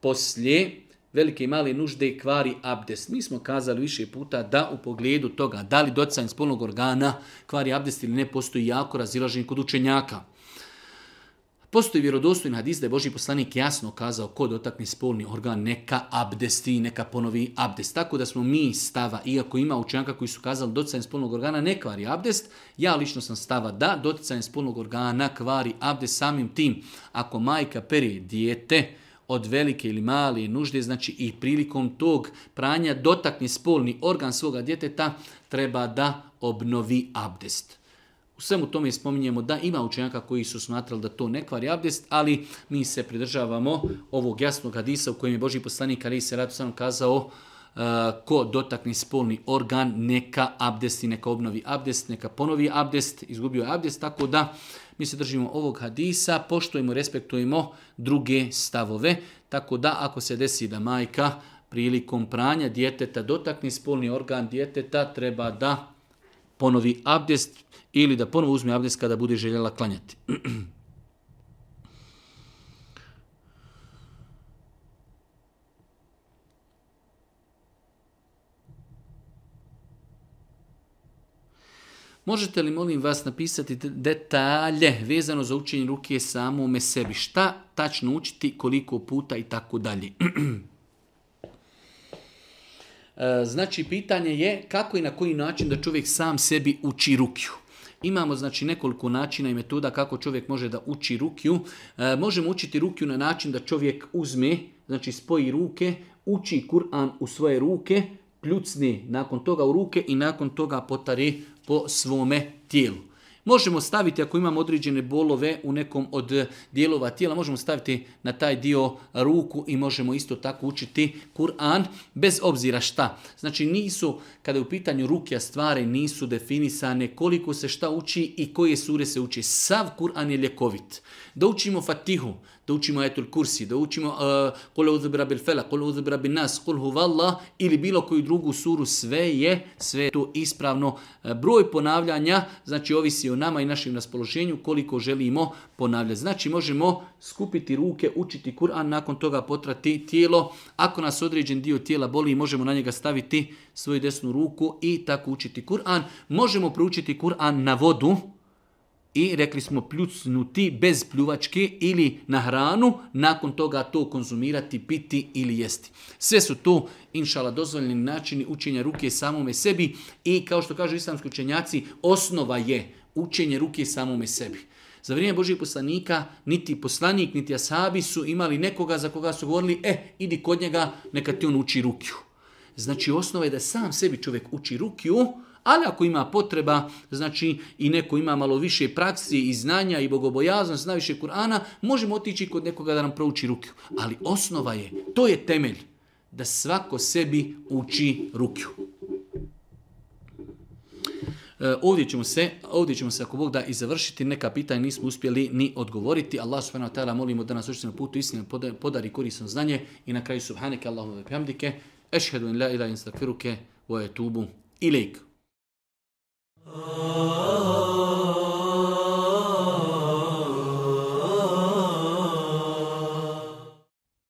poslije velike i male nužde i kvari abdest. Mi smo kazali više puta da u pogledu toga da li docanje spolnog organa kvari abdest ili ne postoji jako razilažen kod učenjaka.
Postoji vjerodostojna hadis da je Boži poslanik jasno kazao kod dotakne spolni organ neka abdesti, neka ponovi abdest. Tako da smo mi stava, iako ima učenjaka koji su kazali doticanje spolnog organa ne kvari abdest, ja lično sam stava da doticanje spolnog organa kvari abdest samim tim. Ako majka peri dijete, od velike ili male nužde, znači i prilikom tog pranja dotakni spolni organ svoga djeteta, treba da obnovi abdest. U svemu tome spominjemo da ima učenjaka koji su smatrali da to ne kvari abdest, ali mi se pridržavamo ovog jasnog hadisa u kojem je Boži poslanik Ali se ratu sam kazao e, ko dotakni spolni organ, neka i, neka obnovi abdest, neka ponovi abdest, izgubio je abdest, tako da mi se držimo ovog hadisa, poštujemo i respektujemo druge stavove, tako da ako se desi da majka prilikom pranja djeteta dotakni spolni organ djeteta, treba da ponovi abdest ili da ponovo uzme abdest kada bude željela klanjati.
Možete li, molim vas, napisati detalje vezano za učenje ruke samome sebi? Šta tačno učiti, koliko puta i tako dalje?
E, znači, pitanje je kako i na koji način da čovjek sam sebi uči rukiju. Imamo znači nekoliko načina i metoda kako čovjek može da uči rukiju. E, možemo učiti rukiju na način da čovjek uzme, znači spoji ruke, uči Kur'an u svoje ruke, pljucni nakon toga u ruke i nakon toga potari po svome tijelu. Možemo staviti, ako imamo određene bolove u nekom od dijelova tijela, možemo staviti na taj dio ruku i možemo isto tako učiti Kur'an, bez obzira šta. Znači nisu, kada je u pitanju ruke, stvari nisu definisane koliko se šta uči i koje sure se uči. Sav Kur'an je ljekovit da učimo Fatihu, da učimo Ajatul Kursi, da učimo Kul uh, bil fela, Kul bil nas, ili bilo koju drugu suru, sve je, sve je to ispravno. Uh, broj ponavljanja, znači ovisi o nama i našem raspoloženju koliko želimo ponavljati. Znači možemo skupiti ruke, učiti Kur'an, nakon toga potrati tijelo. Ako nas određen dio tijela boli, možemo na njega staviti svoju desnu ruku i tako učiti Kur'an. Možemo proučiti Kur'an na vodu, i rekli smo pljucnuti bez pljuvačke ili na hranu, nakon toga to konzumirati, piti ili jesti. Sve su to, inšala, dozvoljeni načini učenja ruke samome sebi i kao što kažu islamski učenjaci, osnova je učenje ruke samome sebi. Za vrijeme Božih poslanika niti poslanik, niti asabi su imali nekoga za koga su govorili, e, idi kod njega, neka ti on uči rukiju. Znači, osnova je da sam sebi čovjek uči rukiju, ali ako ima potreba, znači i neko ima malo više praksi i znanja i bogobojaznost, zna više Kur'ana, možemo otići kod nekoga da nam prouči rukju. Ali osnova je, to je temelj, da svako sebi uči rukju. E, ovdje ćemo, se, ovdje ćemo se, ako Bog da, i završiti. Neka pitanja nismo uspjeli ni odgovoriti. Allah subhanahu wa ta'ala molimo da nas učite na putu istine, podari korisno znanje. I na kraju subhanike, Allahumma pjamdike, ešhedu in la ilaha instakfiruke, wa tubu Oh.